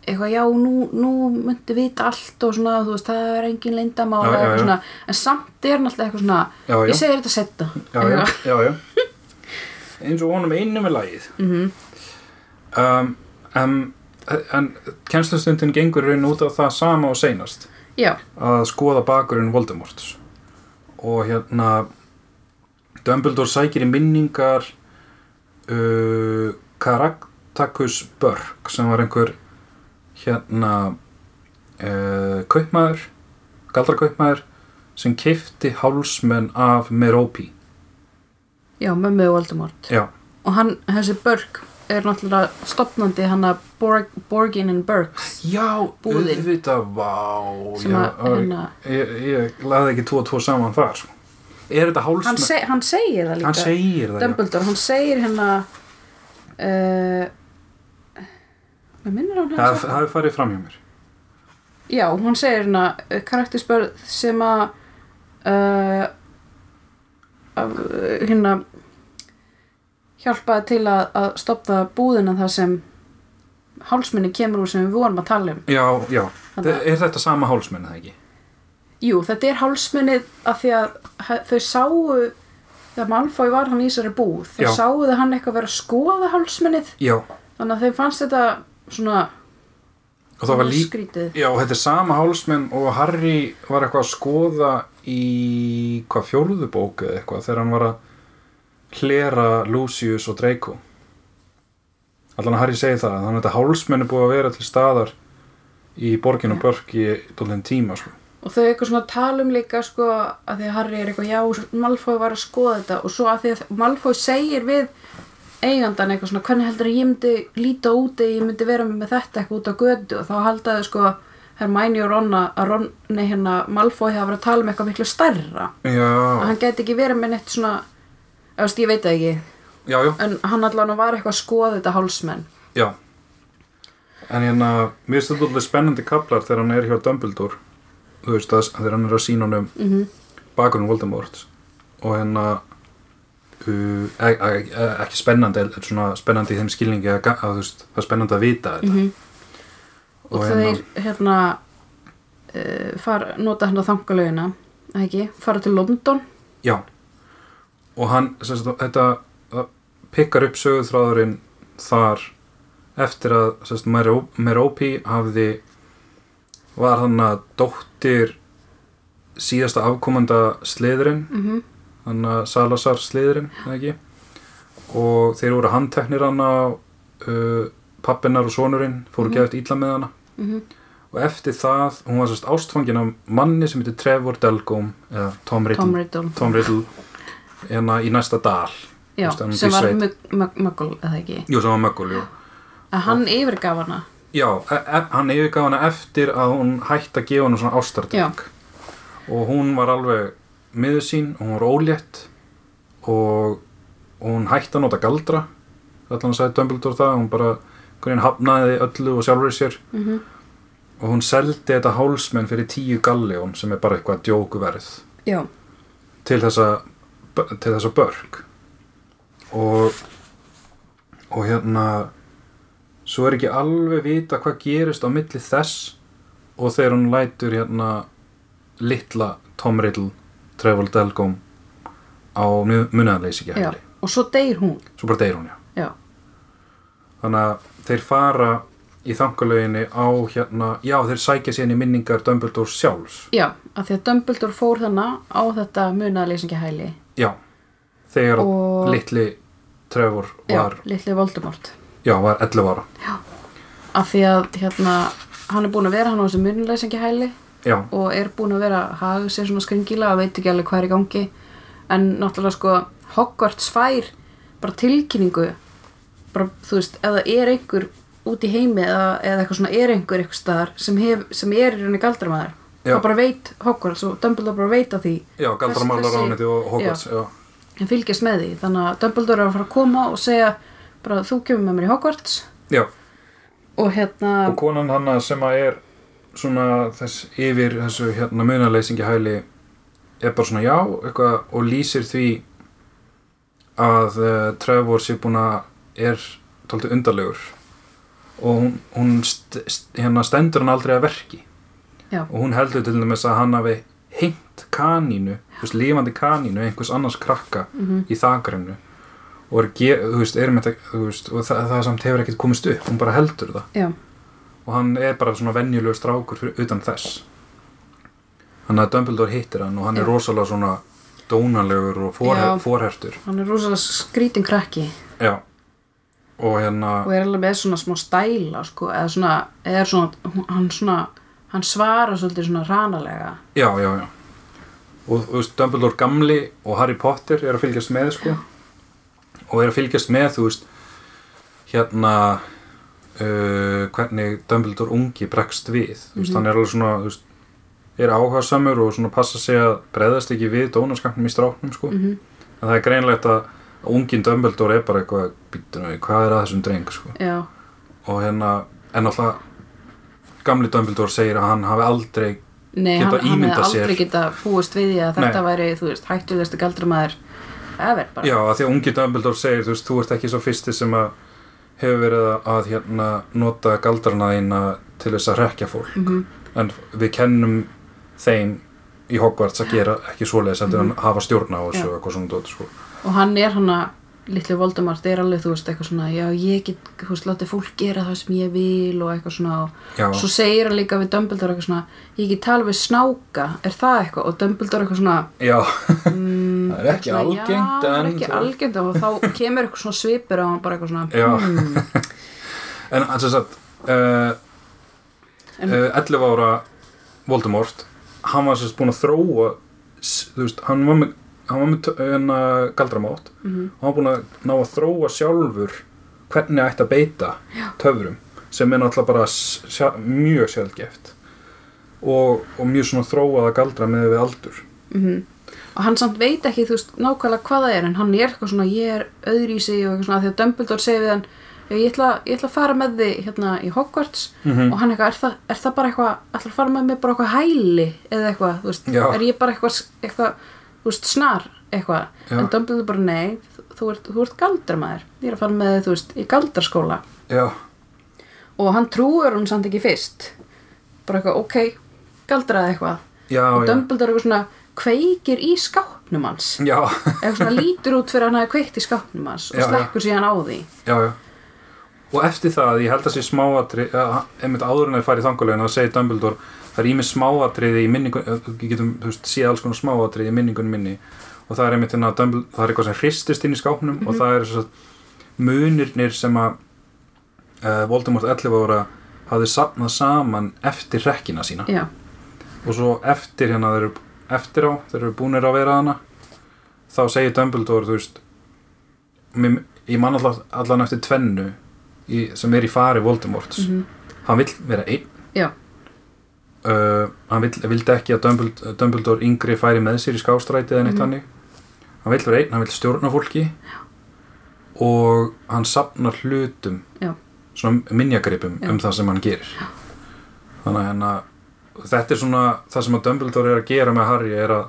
eitthvað, já, nú, nú myndi vita allt og svona, þú veist, það er engin leyndamál Já, eða eitthvað svona, en samt er hann alltaf eitthvað svona, ég segir þetta setna. Já, já, já, eins og honum einu með lagið. Mm um, en, en kennslustundin gengur raun út á það sama og seinast Já, að skoða bakurinn Voldemorts. Og hérna Dumbledore sækir í minningar uh, Caractacus Burke sem var einhver hérna uh, kaupmaður galdrakaupmaður sem keifti hálsmenn af Meropi já, mömmu Voldemort. já, Og hann, þessi Burke, er náttúrulega stopnandi hann að Borg, Borgin and Burks já Búðin. auðvitað, vá já, að, hérna, ég, ég laði ekki tvo og tvo saman þar sko. er þetta hann, hálsmenn seg, hann segir það líka. hann segir það já. Dumbledore, hann segir hérna uh, Mér minnir hann það það hefur farið fram hjá mér Já, hún segir hérna uh, karakterspörð sem að uh, uh, hérna hjálpaði til að, að stoppa búðina þar sem hálsminni kemur úr sem við vorum að tala um. Já, já, Þannig að- er þetta sama hálsmenn eða ekki? Jú, þetta er hálsminnið af því að þau sáu þegar Malfoy var hann í þessari búð þau Já. sáu þau hann eitthvað vera að skoða hálsminnið já, þannig að þeim fannst þetta svona og það var líka skrítið Já, þetta er sama hálsmenn og Harry var eitthvað að skoða í hvað fjórðu bók eða eitthvað þegar hann var að hlera Lucius og Draco allan að Harry segi það þannig að þetta hálsmenn er búið að vera til staðar í borginu Já. Börk í dólinn tíma sko. og þau eitthvað svona talum líka sko að því að Harry er eitthvað já, Malfoy var að skoða þetta og svo að því að Malfoy segir við eigandan eitthvað svona hvernig heldur að ég myndi líta úti ég myndi vera með þetta eitthvað út á götu og þá haldaði sko Hermione og Ron að Ron, nei hérna Malfoy hafa verið að tala um eitthvað miklu stærra að já, hann gæti ekki verið með neitt svona ég veit það ekki já, já, en hann allan var eitthvað að skoða þetta hálsmenn já. En hérna, mér finnst þetta alveg spennandi kaplar þegar hann er hjá Dumbledore þú veist að þegar hann er að sína honum mm -hmm. bakunum Voldemort og hérna uh, e e e ekki spennandi en svona spennandi í þeim skilningi að, að þú veist, það er spennandi að vita þetta. Mhm. og, Og þeir hérna uh, far, nota hann að þangalögina ekki, fara til London? Já. Og hann, þetta pikkar upp söguþráðurinn þar eftir að Meró- Merope hafði var hann að dóttir síðasta afkomanda sliðurinn mm -hmm. hann að Salazar sliðurinn og þeir voru handteknir hann á uh, pappinar og sonurinn fóru mm -hmm. illa með hana. Og eftir það, hún var sérst ástfangin af manni sem heitir Trevor Delgum eða Tom Riddle, Tom Riddle. Tom Riddle hérna í næsta dal Já, veist, hann sem var Muggle eða ekki? Jú, sem var möggul, jú. Að hann yfirgaf hana? Já, e e hann yfirgaf hana eftir að hún hætti að gefa hana svona ástardrykk og hún var alveg miður sín og hún var ólétt og, og hún hætti að nota galdra. Allan sagði Dumbledore það hún bara hvernig hafnaði öllu og sjálfur sér. Mm -hmm. og hún seldi þetta hálsmenn fyrir tíu galljón sem er bara eitthvað djókuverð Já, til þessa til þessa börg og og hérna svo er ekki alveg vita hvað gerist á milli þess og þegar hún lætur hérna litla Tom Riddle Trevor Delgum á já, og svo deyr hún. Svo bara deyr hún já. Já, þannig að þeir fara í þangalöginni á hérna já þeir sækja síðan í minningar Dumbledore sjálfs. Já, að því að Dumbledore fór þannig á þetta munaðleysingahæli já þegar og litli Trevor já, var litli Voldemort Já, var 11 ára. af því að hérna hann er búin að vera hann á þessu munaðleysingahæli Já, og er búin að vera að haga sér svona skringilega og veit ekki alveg hvað er í gangi en náttúrulega sko Hogwarts fær bara tilkynningu bara þú veist, það er einhver út í heimi eða, eða eitthvað svona er einhver eitthvað staðar sem, hef, sem er í rauninni galdramæður Já. þá bara veit Hogwarts og Dumbledore bara veit að því já, galdramálar Þessi- ániti og Hogwarts, já. En fylgjast með því. Þannig að Dumbledore er að fara að koma og segja bara þú kemur með mér í Hogwarts. Já, og hérna og konan hanna sem að er svona þess yfir þessu hérna munaleysingi hæli er bara svona já, eitthvað og lýsir því að uh, Trevor sé búin að er tóltið undarlegur. Og hún, hún st st hérna stendur hann aldrei að verki. Já. og hún heldur til dæmis að hann hafi hengt kanínu, þú veist, lifandi kanínu einhvers annars krakka mhm, í þakrennu og er, veist, er þetta, veist, og það, það samt hefur ekkert komist upp, hún bara heldur það. Já, og hann er bara svona venjulegur strákur fyrir, utan þess. Þannig að Dumbledore hittir hann og hann er Já. rosalega svona dónalegur og forher, forhertur. Hann er rosalega skrítin krakki. Já. Og hérna, og er alveg með svona smá stæla sko, eða svona, eða svona hann svona, hann svarar svolítið svona ranalega já, já, já og þú veist, Dumbledore gamli og Harry Potter er að fylgjast með sko. Og er að fylgjast með, þú veist hérna uh, hvernig Dumbledore ungi bregst við, þú veist, Mhm. hann er alveg svona veist, er áhugasamur og svona passa sig að breðast ekki við dónaskapnum í stráknum sko, mm en það er greinlegt að unginn Dumbledore er bara eitthvað við, hvað er að þessum dreng? sko. Já, og hérna, en alltaf gamli Dumbledore segir að hann hafi aldrei nei, Geta hann, hann ímyndað hefði aldrei sér. geta búist við því að þetta Nei. væri, þú veist, hættulegstu galdramæður ever bara Já, að því að ungi Dumbledore segir, þú veist, þú ert ekki svo fyrsti sem að hefur verið að, að hérna, nota galdrana þína til þess að rekja fólk. Mhm. En við kennum þeim í Hogwarts að gera ekki svoleiðis en hafa stjórn á þessu og eitthvað svona dót, sko. og hann er hann að litli Voldemort er alveg, þú veist, eitthvað svona já, ég get, þú veist, látið fólk gera það sem ég vil og eitthvað svona og svo segir hann líka við Dumbledore eitthvað svona ég get tala við snáka, er það eitthvað? Og Dumbledore eitthvað svona já, mm, Það er ekki algengt, já, það er en ekki algengt og þá kemur eitthvað svona svipur og hann bara eitthvað svona hmm, en þess að uh, En- uh, 11 ára Voldemort hann var sérst búin að þróa þú veist, hann var með hann var með hérna, galdramátt Mhm. og hann var búin að ná að þróa sjálfur hvernig ætti að beita Já. töfrum sem er náttúrulega bara sjá, mjög sjálfgeft og, og mjög svona þróað að galdra með við aldur Mhm. og hann samt veit ekki þú veist nákvæmlega hvað það er en hann er eitthvað svona ég er öðri í sig og eitthvað svona því að Dumbledore segir við hann ég ætla, ég ætla að fara með þig hérna í Hogwarts Mhm. og hann eitthvað, er það, er það bara eitthvað ætla að fara með mig bara eitthvað hæli eða eitthvað, þú veist, Já. er ég bara eitthvað, eitthvað veist, snar eitthvað. Já. en Dumbledore bara nei, þú ert, þú ert galdramæður ég er að fara með þig, þú veist, í galdraskóla. Já, og hann trúur hún samt ekki fyrst. Bara eitthvað, ok, galdraði eitthvað. Já, og Dumbledore eitthvað svona kveikir í skápnum hans. Já, eitthvað svona lítur út fyrir að hann hafi kveikt í skápnum hans og slekkur síðan á því. Já, já. Og eftir það, ég held að sé smáatri einmitt áður en þeir farið þangulegin að segja Dumbledore, það er ímið smáatriði í minningun, við getum, veist, séð alls konar smáatriði í minningun minni. Og það er einmitt hérna að það er eitthvað sem hristist inn í skápnum og það er svo munirnir sem að uh, Voldemort 11 ára hafði sapnað saman eftir rekkina sína. Já, og svo eftir hérna þeir eru eftir á, þeir eru búnir að vera hana þá segir Dumbledore þú veist mér, ég man allan, allan eftir tvennu í, sem er í fari Voldemorts. Mhm. hann vill vera einn. Já, uh, hann vill, vildi ekki að Dumbledore, Dumbledore yngri færi með sér í skástræti eða neitt Mhm. hannig hann vill vera einn, hann vill stjórna fólki og hann sapnar hlutum Já. svona minjagripum Já. um það sem hann gerir þannig að hérna þetta er svona það sem að Dumbledore er að gera með Harry er að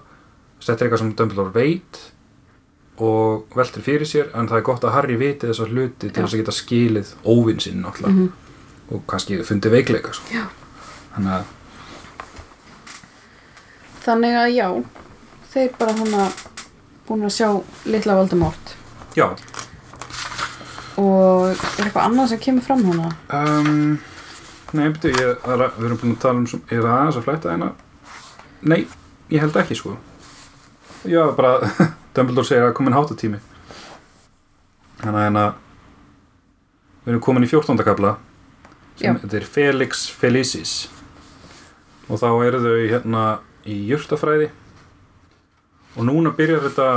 er eitthvað sem Dumbledore veit og veltir fyrir sér en það er gott að Harry viti þessar hluti til Já. þess að geta skilið óvinn sinn náttúrulega Mhm. og kannski fundið veikleika sko. Já. þannig að þannig að já þeir bara húnna búin að sjá litla Voldemort já, og er eitthvað annað sem kemur fram húnna Um, nei, betur, ég, er, við erum búin að tala um, er það aðeins að flætta hérna? Nei, ég held ekki, sko. Já, bara, Dumbledore segir að komin háttatími. Þannig að hérna, við erum komin í 14. kapla, sem þetta er Felix Felicis. Og þá eru þau hérna í jurtafræði. Og núna byrjar þetta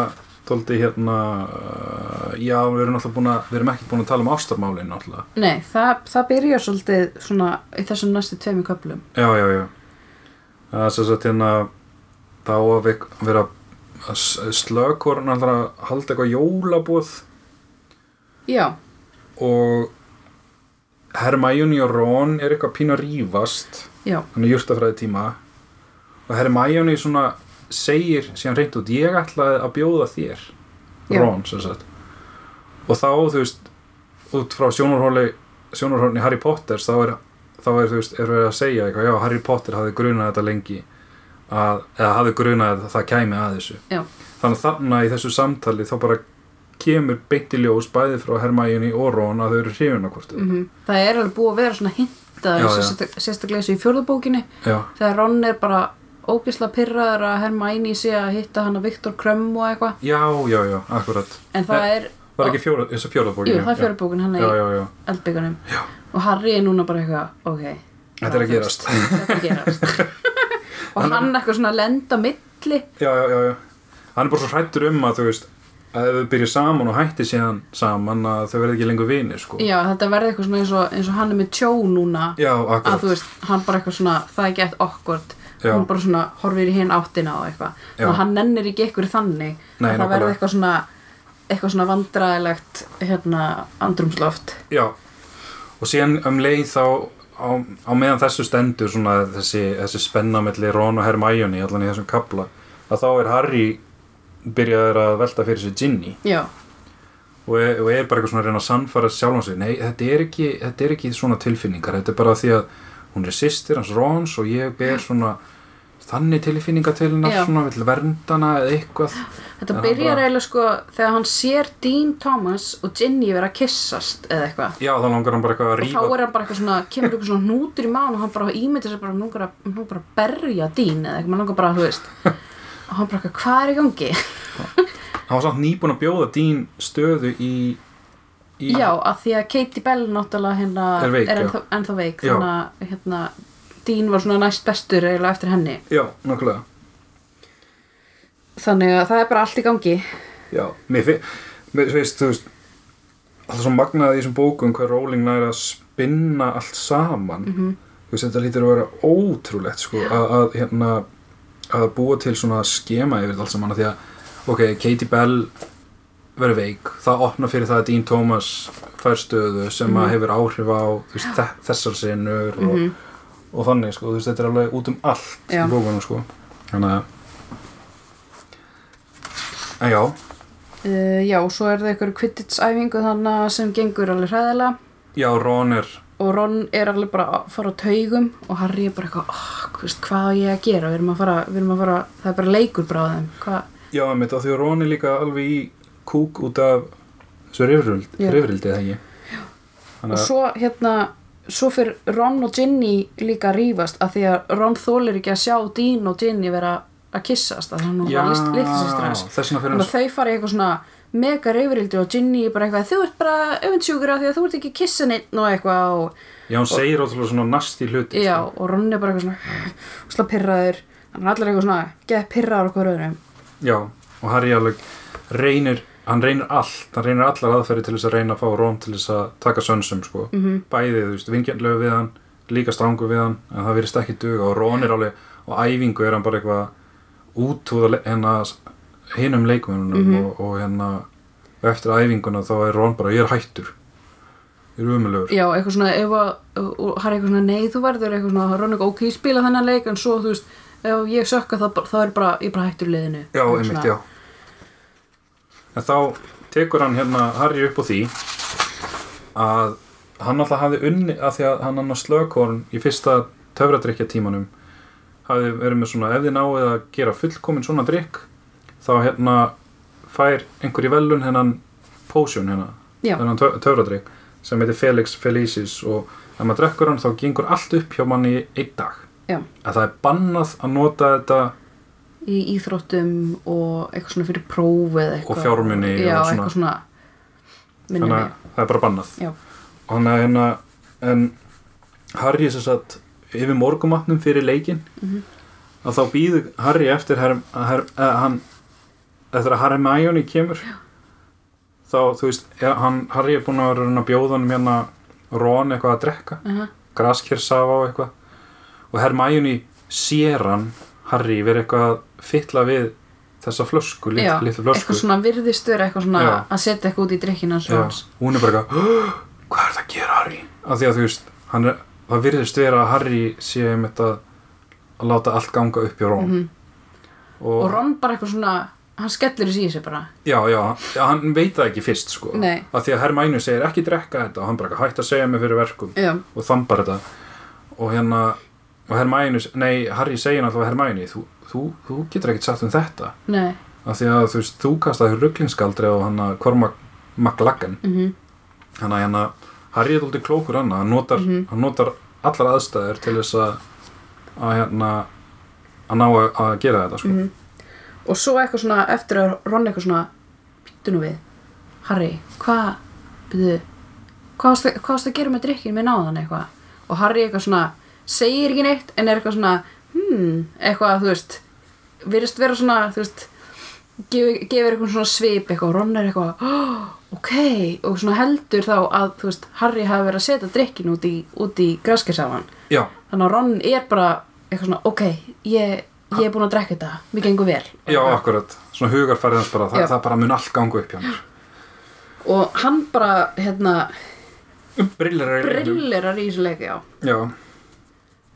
tóldi hérna, uh, já, við erum náttúrulega búin að, við erum ekki búin að tala um ástarmálin náttúrulega. nei, það, það byrjar svolítið svona í þessum næstu tveimur köflum Já, já, já. Það er svo að hérna þá að við vera að slökvorn alltaf að halda eitthvað jólabúð já, og Hermione og Ron er eitthvað pínu að rífast já, hann er júrtafræði tíma og Hermione svona segir síðan reynd út ég ætlaði að bjóða þér. Ron sem sagt. Og þá þú veist út frá sjónarhóli Harry Potter þá er, þá er þú veist er við að segja eitthvað já Harry Potter hafði grunað þetta lengi að, eða hafði grunað að það kæmi að þessu. Já. þannig að þannig í þessu samtali þá bara kemur beint í ljós bæði frá Hermione og Ron að þau eru hrifin af hvort mm það er alveg búið að vera svona sérstak- sérstaklega í fjórðabókinni já, þegar Ron er bara ógisla pyrraður að Hermione sé að hitta hann að Viktor Krömm og eitthvað. Já, já, já, akkurat. En það Nei, er, var ekki fjóra, þessu fjórðabókin jú það er fjórðabókin hann er í já, já, eldbyggunum og Harry er núna bara eitthvað ok, Þetta er að gerast. þetta er að gerast. Og hann eitthvað svona lenda á milli. Já, já, já, já. hann er bara svo hrættur um að þú veist að ef þau byrja saman og hætti síðan saman að þau verði ekki lengur vinir sko. já þetta verði eitthvað svona eins og, eins og hann er með tjó núna. Já, að akkurat þú veist, hann bara eitthvað svona það er gett awkward Já. hún bara svona horfir í hinn áttina og eitthvað. Að hann nennir ekki ykkur þannig. Nei, að það verði eitthvað svona eitthvað svona vandræðilegt hérna andrumsloft já, og síðan um leið þá á, á meðan þessu stendur svona þessi, þessi spenna melli Ron og Hermione allan í þessum kabla að þá er Harry byrjaður að velta fyrir sig Ginny. Já, og er, og er bara eitthvað svona að reyna að sannfæra sjálfan sig. Nei, þetta er, ekki, þetta er ekki svona tilfinningar. Þetta er bara því að hún er systir hans Rons og ég ber svona þannig tilfinningar til hennar svona vill verndana eða eitthvað. Þetta En hann byrjar bara- eiginlega sko þegar hann sér Dean Thomas og Ginny vera að kissast eða eitthvað. Já, þá langar hann bara eitthvað að og þá rífa er hann bara eitthvað svona, kemur eitthvað svona hnútur í mánu og hann bara ímyndir sér bara, bara, nú bara að berja Dean eða eitthvað, maður langar bara, þú veist. Og hann bara, eitthvað, hvað er í gangi? hann var samt nýbúin að bjóða dín stöðu í í, Já, að því að Katie Bell náttúrulega hérna Er veik, já. ennþá, ennþá veik þannig að hérna, Dean var svona næst bestur eiginlega eftir henni já, nokkulega þannig að það er bara allt í gangi Já, mér finn, mér veist, þú veist alltaf svo magnað í þessum bókum hvað Rowling næri að spinna allt saman Mhm. þú veist, þetta lítur að vera ótrúlegt sko, að, að hérna að búa til svona skema yfir þetta allt saman því að, ok, Katie Bell verður veik, það opna fyrir það að Dean Thomas fær stöðu sem að Mhm. hefur áhrif á veist, þe- þessar sinnur og, Mhm. Og þannig, sko, veist, þetta er alveg út um allt Já. í bókunum, sko þannig að en já, uh, Já, svo er það ykkur kvittitsæfingu þannig sem gengur alveg hræðilega já, Ron er og Ron er alveg bara að fara á taugum og Harry er bara eitthvað oh, hvað á ég að gera, við erum að fara, við erum að fara það er bara leikur bráðum hvað, Já, mitt á því að Ron er líka alveg í kúk út af þessu rifrild, Já. rifrildi, það ekki? Og að, svo hérna svo fyrir Ron og Ginny líka að rífast af því að Ron þólir ekki að sjá Dean og Ginny vera að kissast að hann já, var litla sýstir hans. þess vegna fyrir þannig hans, að þau fara í eitthvað svona mega reyfrildi og Ginny er bara eitthvað þú ert bara öfundsjúkur af því að þú ert ekki kissin einn og eitthvað og, já, hann segir ótrúlega svona nasti hluti, já, sko. og Ron er bara eitthvað svona slá pirraður. Hann er allir eitthvað svona geð pirraður okkur öðrum Já, og Harry alveg reynir, hann reynir allt, hann reynir allar aðferði til þess að reyna að fá Ron til þess að taka sönsum, sko. Mhm. Bæði, þú veist, vingjarnlegu við hann, líka strangu við hann, en það virðist ekki duga og Ron er alveg, og æfingu er hann bara eitthvað útúða hérna hinum leikmennunum Mhm. og, og hérna eftir æfinguna þá er Ron bara, ég er hættur ég er umulegur já, eitthvað svona ef að, hann er eitthvað svona nei þú verður eitthvað svona Ron er eitthvað ok, spila þennan leik en svo þú veist, ef ég sökka það þá er bara, ég bara hættur í liðinu Já, einmitt, já En þá tekur hann hérna Harry upp á því að hann alltaf hafði unni að því að hann hann að slökorn í fyrsta töfradrykja tímanum hafði verið með svona ef þið náið að gera fullkomin svona drykk þá hérna fær einhver í velun hennan potion hérna, hennan tö töfradrykk sem heitir Felix Felicis og ef maður drekkur hann þá gengur allt upp hjá manni í einn dag Já. að það er bannað að nota þetta í íþróttum og eitthvað svona fyrir prófi eða eitthvað Og fjármuni já, og svona. svona þannig að það er bara bannað Já. og hann að hérna en Harry er sem sagt yfir morgumatnum fyrir leikin Mhm. að þá býður Harry eftir her, her, eh, hann eftir að Hermione kemur Já. þá þú veist hann, Harry er búin að vera að reyna að bjóða hann hérna Ron eitthvað að drekka uh -huh. graskirsafa og eitthvað og Hermione sér hann Harry verið eitthvað að fytla við þessa flösku, lit, já, litlu flösku. eitthvað svona virðist vera eitthvað svona Já. að setja eitthvað út í drikkina hans. Rons hún er bara eitthvað "Hå, hvað er það að gera Harry? Af því að þú veist er, það virðist vera að Harry sé um þetta að láta allt ganga upp hjá Ron. Mhm. og, og Ron bara eitthvað svona hann skellir þessi í sig bara. Já, já, hann veit það ekki fyrst sko, Nei. af því að Hermænu segir ekki drekka þetta. Og hann bara eitthvað, hætt að segja mig fyrir verkum. Já, og þambar þetta. Og hérna og Hermænu, nei, Harry segir alltaf Hermænu, þú, þú, þú getur ekkert sagt um þetta nei af því að þú veist, þú kastaði rugglingsgaldri á hann að Cormac McLaggen mm þannig að hérna Harry er alltaf klókur hann hann notar, Mhm. hann notar allar aðstæður til þess að að hérna að ná að, að gera þetta sko. Mhm. og svo eitthvað svona eftir að Ron eitthvað svona býttu nú við Harry, hvað hvað varstu að gera með drikkin með náðan eitthvað og Harry eitthvað svona segir ekki neitt en er eitthvað svona hmm, eitthvað þú veist virðist vera svona þú veist gefur, gefur eitthvað svona svip eitthvað og Ron er eitthvað oh, ok og svona heldur þá að þú veist Harry hafi verið að setja drikkin út í, í graskirsafann já, þannig að Ron er bara eitthvað svona ok, ég, ég er búin að drekka þetta mér gengur vel. Já, akkurat. Svona hugarfærið hans bara, það, það bara mun allt ganga upp hjá hann og hann bara hérna er brillerar í þessu leik já. Já,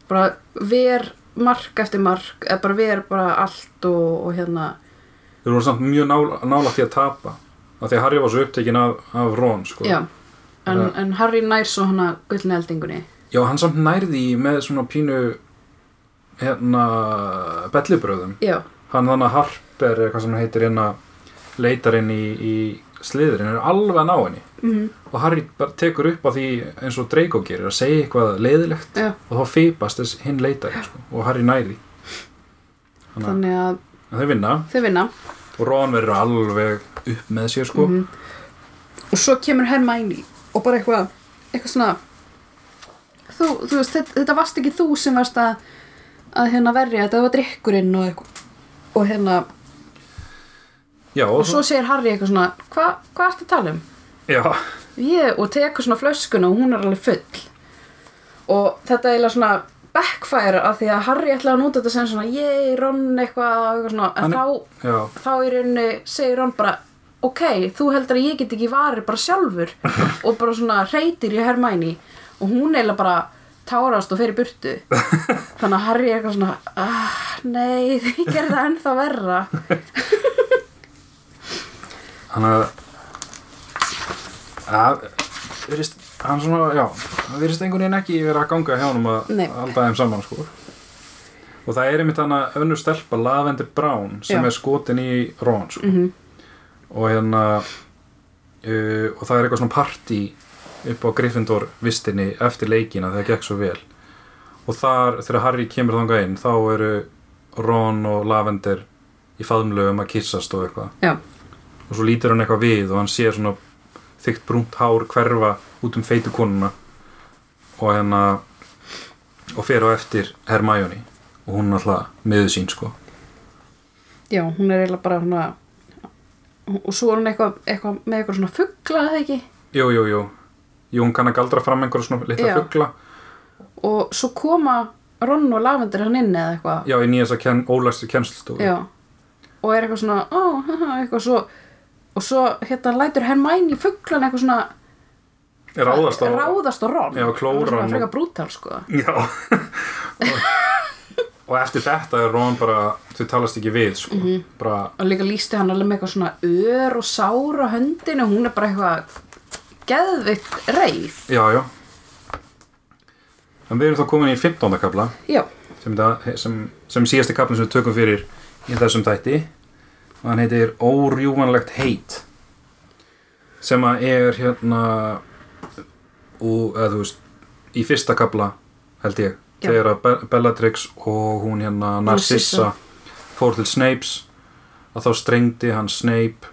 bara ver mark eftir mark eða bara ver bara allt og, og hérna. Þeir voru samt mjög nála, nálægt í að tapa af því að Harry var svo upptekinn af, af Ron sko. já en, en Harry nær svo hana gullni eldingunni já, hann samt nærði með svona pínu hérna bellibröðum já, hann þannig að Harper eða hvað sem hann heitir hérna leitarinn í, í sliðurinn er alveg að ná henni. Mm og Harry tekur upp á því eins og Draco gerir að segja eitthvað leiðilegt já. og þá fipast þess hinn leitarinn sko, og Harry næri þannig að þannig að en þau vinna. vinna. Og Ron verður alveg upp með sér sko. Mhm. og svo kemur Hermione og bara eitthvað eitthvað svona þú, þú veist, þetta, þetta varst ekki þú sem varst að, að hérna verja þetta var drikkurinn og eitthvað. Og hérna, Já, og svo segir Harry eitthvað svona hvað hva ertu að tala um? Ég, og tekur svona flöskuna og hún er alveg full. Og þetta er eiginlega svona backfire af því að Harry ætlaði að nota þetta sem svona ég, Ron eitthvað, eitthvað svona, en Hann er- þá já, þá í rauninni segir hann bara ok, þú heldur að ég get ekki varið bara sjálfur. Og bara svona reytir í Hermæni og hún eiginlega bara tárast og fer í burtu. Þannig að Harry er eitthvað svona ah, nei, þið gerir það ennþá verra hann að virðist, hann svona, já það virðist einhvern veginn ekki vera að ganga hjá honum að halda þeim saman sko og það er einmitt hann að önnur stelpa Lavender Brown sem Já. er skotin í Ron sko. Mhm. og hérna uh, og það er eitthvað svona partí upp á Gryffindor vistinni eftir leikina þegar það gekk svo vel og þar þegar Harry kemur þangað inn þá eru Ron og Lavender í faðumlögum að kissast og eitthvað og svo lítur hann eitthvað við og hann sér svona þykkt brúnt hár hverfa út um feitu konuna. Og hérna og fer á eftir Hermione. Og hún er alltaf miður sín sko. Já, hún er eiginlega bara svona og svo er hún eitthvað, eitthvað með eitthvað svona fuggla eða ekki? Jú, jú, jú, jú hún kann að galdra fram einhverja svona litla Já. fugla. Og svo koma Ron og Lavender hann inn eða eitthvað. Já, í nýjast ken, ólæstu kennslustofu. Já, og er eitthvað svona ó, haha, eitthvað svo og svo hérna lætur Hermæni fugglan eitthvað svona ráðast á ráðast á Ron. Já, klóra hann og- frekar brútal sko. Já. Og, og eftir þetta er Ron bara þau talast ekki við sko. Mhm. bara, og líka lísti hann alveg með eitthvað svona ör og sár á höndinu. Hún er bara eitthvað geðvikt reið. Já, já. En við erum þá komin í 15. kapla Já, sem, sem, sem síðasti kaplinn sem við tökum fyrir í þessum þætti og hann heitir Órjúvanlegt heit sem að er hérna og, eða þú veist í fyrsta kapla held ég Já. þegar að Be- Bellatrix og hún hérna Narcissa. Fór til Snapes að þá strengdi hann Snape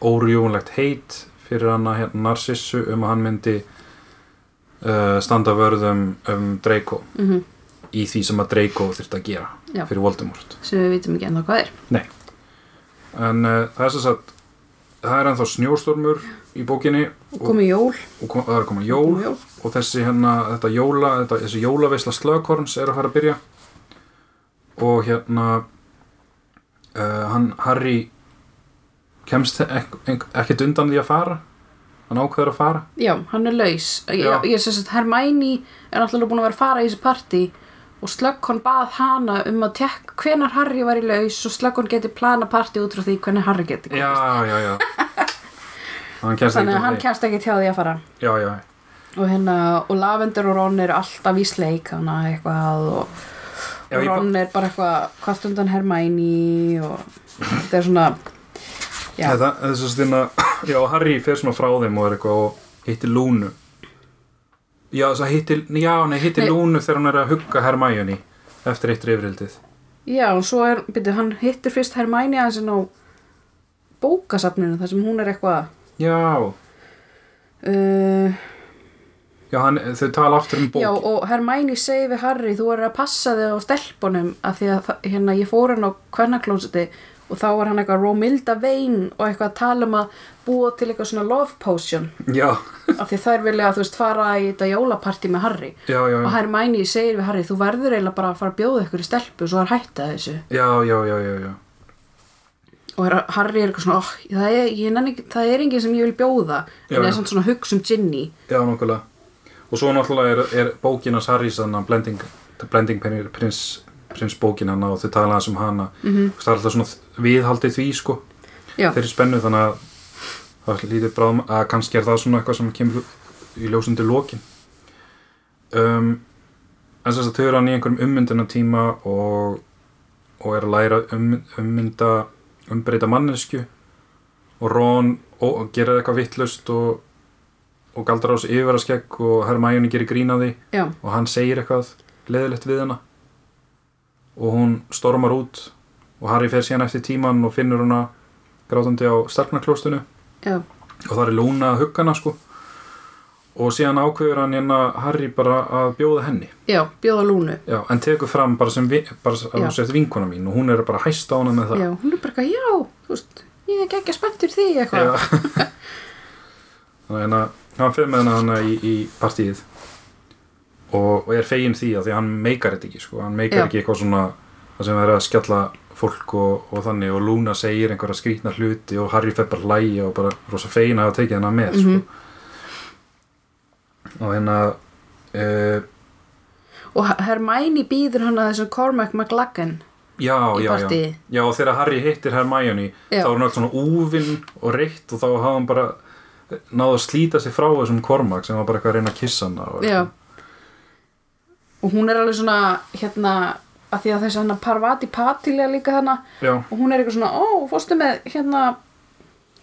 órjúvanlegt heit fyrir hann að hérna Narcissu um að hann myndi uh, standa vörðum um Draco. Mm í því sem að Draco þurfti að gera Já. fyrir Voldemort. Sem við vitum ekki ennþá hvað er en uh, það er þess að það er ennþá snjóstormur í bókinni og komið jól, og kom, það er koma jól, komið jól. og þessi hérna þetta jóla, þetta, þessi jólaveisla slögkorns er að fara að byrja. Og hérna uh, hann Harry kemst ek, ek, ekkert undan því að fara? Hann ákveður að fara? Já, hann er laus. Ég, ég sagt, Hermæni er náttúrulega búin að vera að fara í þessi partí og Slöggkon bað hana um að tekka hvenar Harry var í laus og Slöggkon geti plana partí út frá því hvernig Harry geti komist. já, já, já. Þannig að hann kemst ekki hjá því að fara. Já, já, og hérna, og Lavender og Ron eru alltaf í sleik eitthvað og, og Ron er bara eitthvað hvart undan Hermæni og þetta er svona já, Þetta, þess að stinna, já, Harry fer svona frá þeim og er eitthvað og hittir Lúnu. Já, að hittir, já, nei, hittir. Lúnu þegar hann er að hugga Hermione eftir eitt rifrildið. já, og svo er byrju, hann hittir fyrst Hermæni aðeins inn á bókasafninu þar sem hún er eitthvað Já, uh, já, hann, þau tala aftur um bók. Já, og Hermæni segi við Harry þú er að passa þig á stelpunum af því að hérna, ég fór hann á kvennaklósiti og þá var hann eitthvað Romilda Vein og eitthvað að tala um að búa til eitthvað svona love potion. Já, af því þær vilja að þú veist fara í þetta jólapartí með Harry. Já, já, og já, Hermæni segir við Harry þú verður eiginlega bara að fara að bjóða ykkur í stelpu og svo er hætta þessu. Já, já, já, já, já. og Har- Harry er eitthvað svona oh, það, er, ég ekki, það er enginn sem ég vil bjóða. En það er svona hugsa um Ginny. Já, nokkulega. Og svo náttúrulega er, er bókin hans Harrys Blending, Blending Prince, Prince bókin hann og þau tala hans um hana. mm Mm. Það er alltaf svona viðhaldið því, sko. Já, þeirri spennu þannig að það lítið bráðum að kannski er það svona eitthvað sem kemur í ljósundi lokin um, en þess að þau eru hann í einhverjum ummyndina tíma og, og er að læra um, ummynda umbreyta mannesku og Ron og, gerir eitthvað vittlust og, og galdrar á sig yfirvaraskegg og Hermione gerir grín að því já, og hann segir eitthvað leðilegt við hana og hún stormar út og Harry fer síðan eftir tíman og finnur hana grátandi á starknaklóstunu já, og það er Lúna að hugga hana sko. Og síðan ákveður hann hérna Harry bara að bjóða henni. Já, bjóða lúnu. Já, en tekur fram bara sem vi, bara að hún sett vinkona mín og hún er bara að hæsta á hana með það. Já, hún er bara eitthvað, já, þú veist ég er ekki spenntur því eitthvað. Þannig að hann fyrir með hana hana í, í partíið og, og er fegin því að því að hann meikar þetta ekki sko. hann meikar ekki eitthvað svona sem er að skjalla fólk og, og þannig og Luna segir einhverja skrýtna hluti og Harry fer bara hlæja og bara rosa fegin að hafa tekið hana með Mhm. sko. og hérna uh, og Hermione býður hann að þessum Cormac McLaggen já, já, já, já og þegar Harry hittir Hermione Já. þá er hann allt svona úvinn og reitt og þá hafði hann bara náðu að slíta sig frá þessum Cormac sem var bara eitthvað að reyna að kissa hana og og hún er alveg svona hérna að því að þess að hann Parvati Patilega líka já, og hún er eitthvað svona, ó, fórstu með hérna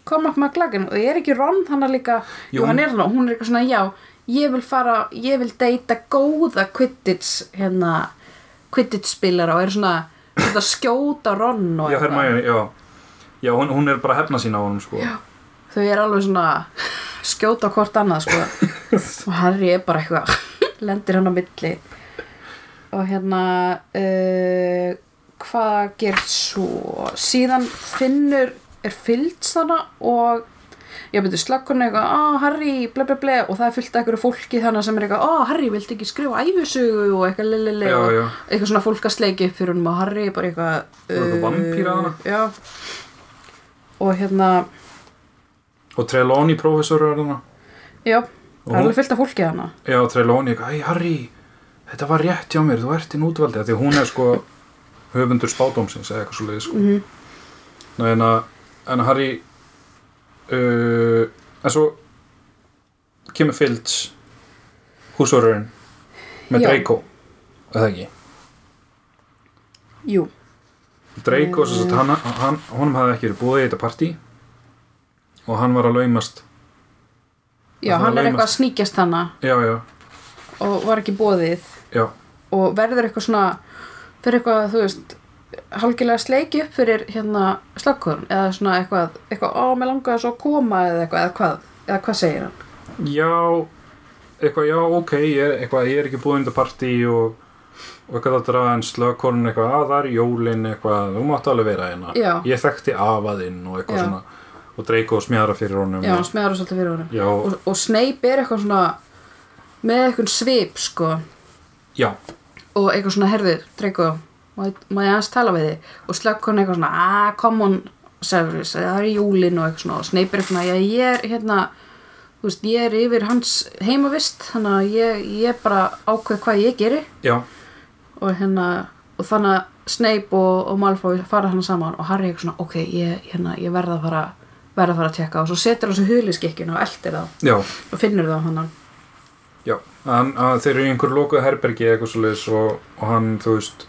Cormac McLaggen og er ekki Ron hann líka, jú, hann er hann hún er eitthvað svona, já, ég vil fara ég vil deyta góða Quidditch hérna, Quidditch spilara og er svona, svona skjóta Ron og já Hermione, já. Já, hún, hún er bara hefna sín á honum sko. þau er alveg svona skjóta hvort annað sko. Og Harry er bara eitthvað lendir hann á milli og hérna uh, hvað gerst svo? Síðan finnur er fylgst þarna og ég byrju slakkurinn eitthvað, á Harry ble ble ble og það er fyllt af einhverju fólki þannig sem er eitthvað, á Harry viltu ekki skrifa æfisögu og eitthvað Já, og já. eitthvað svona fólk að sleiki upp fyrir honum og Harry bara eitthvað Bara eitthvað vampíra þarna. og hérna og Trelawney professor er þarna. Já, það er alveg fyllt af fólki hana já, Trelawney, eitthvað, ei Harry þetta var rétt hjá mér, þú ert inn útvaldi af því hún er sko höfundur spádómsins eða eitthvað svo leiði sko. Mm Nei, en að, en að Harry uh, en svo kemur Filch húsvörurinn með Já. Draco eða ekki? Jú, Draco, sagt, hann, hann, honum hafði ekki verið búið í þetta partí og hann var að laumast. Já, hann er eitthvað að sníkjast hana já, já, og var ekki bóðið já, og verður eitthvað svona fyrir eitthvað, þú veist halgilega sleiki upp fyrir hérna slakkurinn eða svona eitthvað, eitthvað, á, mér langaði svo að koma eða eitthvað, eða hvað, eða hvað segir hann? Já eitthvað, já, ok, ég er, eitthvað, ég er ekki í þetta partí og, og eitthvað að draga en slökkorn eitthvað, að það er jólin eitthvað, þú mátt alveg vera hérna. Já. ég þekkti afaðinn og eitthvað Já. svona og Draco smjara fyrir honum. Já, og, smeðar svolítið fyrir honum. Já, og, og Snape er eitthvað svona með eitthvað svip, sko já, og eitthvað svona, herðu, Draco má ég aðeins tala við þig? Og slökkurinn eitthvað svona, ah, come on Severus, það er júlin og eitthvað svona og Snape er eitthvað já, ég er hérna þú veist, ég er yfir hans heimavist þannig að ég, ég bara ákveð hvað ég geri. Já, og hérna, og þannig að Snape og, og Malfoy fara hann saman og Harry eitthvað svona, ok, ég, hérna, ég verða að fara verða að fara að tjekka og svo setur hann svo huliskikkjuna og eldir þá. Já, og finnur þá hann já hann, þeir eru í einhver lokuð herbergi eða eitthvað svo leiðis og, og hann, þú veist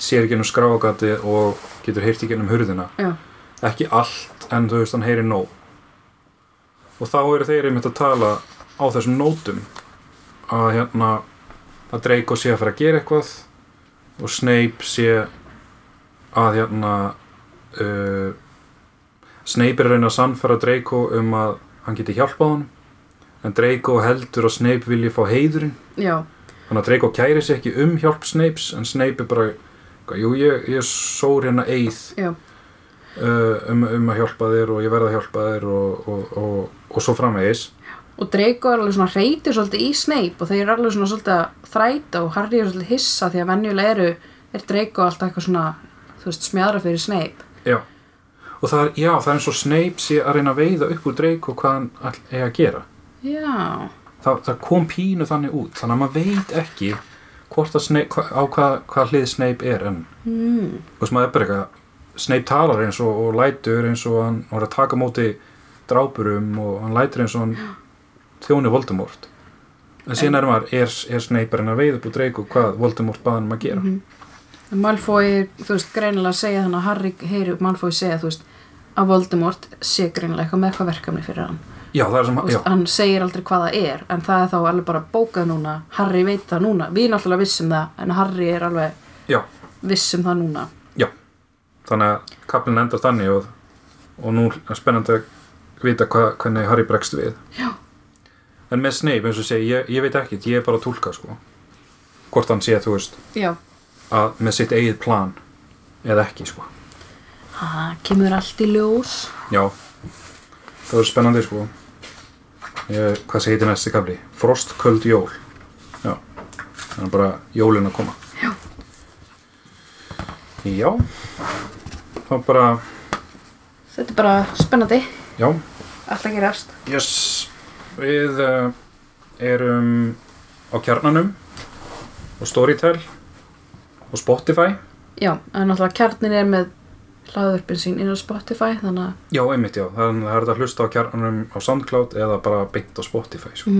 sér ekki ennum skráagati og getur heyrt ekki ennum hurðina. Já, ekki allt, en þú veist, hann heyri nóg. Og þá eru þeir einmitt að tala á þessum nótum að hérna að Draco sé að fara að gera eitthvað og Snape sé að hérna uh, Snape er að reyna að sannfæra Draco um að hann geti hjálpað honum en Draco heldur að Snape vilji fá heiðurinn. Já, þannig að Draco kæri sig ekki um hjálp Snapes en Snape er bara jú, ég, ég sór hérna eið uh, um, um að hjálpa þér og ég verða að hjálpa þér og, og, og, og svo framvegis. Og Draco er alveg svona reytir svolítið í Snape og þeir eru alveg svona svolítið þræta og Harry er svolítið hissa því að venjulega eru er Draco alltaf eitthvað svona þú veist, smjara fyrir Snape. Já. og það er, já, það er eins og Snape sé að reyna að veiða upp úr Draco hvað hann er að gera já, það, það kom pínu þannig út þannig að maður veit ekki hvort að Snape, hva, á hvað, hvað hlið Snape er en mm. maður eitthvað Snape talar eins og, og lætur eins og hann, er að taka móti drápurum og hann lætur eins og hann þjóni Voldemort. En síðan er maður, er, er Snape að veiða upp úr Draco hvað Voldemort baðan um að gera. Mhm. Malfoy, þú veist, greinilega segja þannig að Harry heyri Malfoy segja, þú veist að Voldemort sé greinilega eitthvað með eitthvað verkefni fyrir hann já er sem, já, veist, hann segir aldrei hvað það er en það er þá alveg bara bókað núna. Harry veit það núna, við alltaf vissum það en Harry er alveg já. vissum það núna. Þannig að kaplinn endar þannig og, og nú er spennandi að vita hva, hvernig Harry bregst við. Já. en með Snape eins og segi, ég, ég veit ekkert. Ég er bara að túlka sko. Hvort hann sé, þú veist, Já, að með sitt eigið plan eða ekki sko. Það kemur allt í ljós. Já, það er spennandi sko ég, hvað segir næsti kafli? Frostköld jól. Já, það er bara jólin að koma. Já. já. Það er bara, Þetta er bara spennandi, já. Allt að gerast. Yes, við uh, erum á kjarnanum og Storytel og Spotify. Já, en náttúrulega kjarnin er með hlaðvörpin sín inn á Spotify þannig að Já, einmitt já, þannig að það er að hlusta á kjarnanum á Soundcloud eða bara beint á Spotify sko.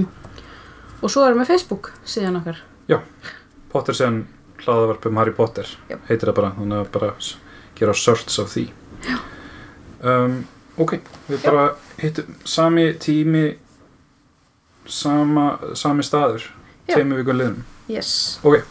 og svo erum við Facebook síðan okkar. Potter sem hlaðavarpum Harry Potter Já. heitir það bara, þannig að bara gera search af því um, Ok, við Já. bara hittum sami tími sama, sami staður Já. tveimur vikum liðum Yes, Ok,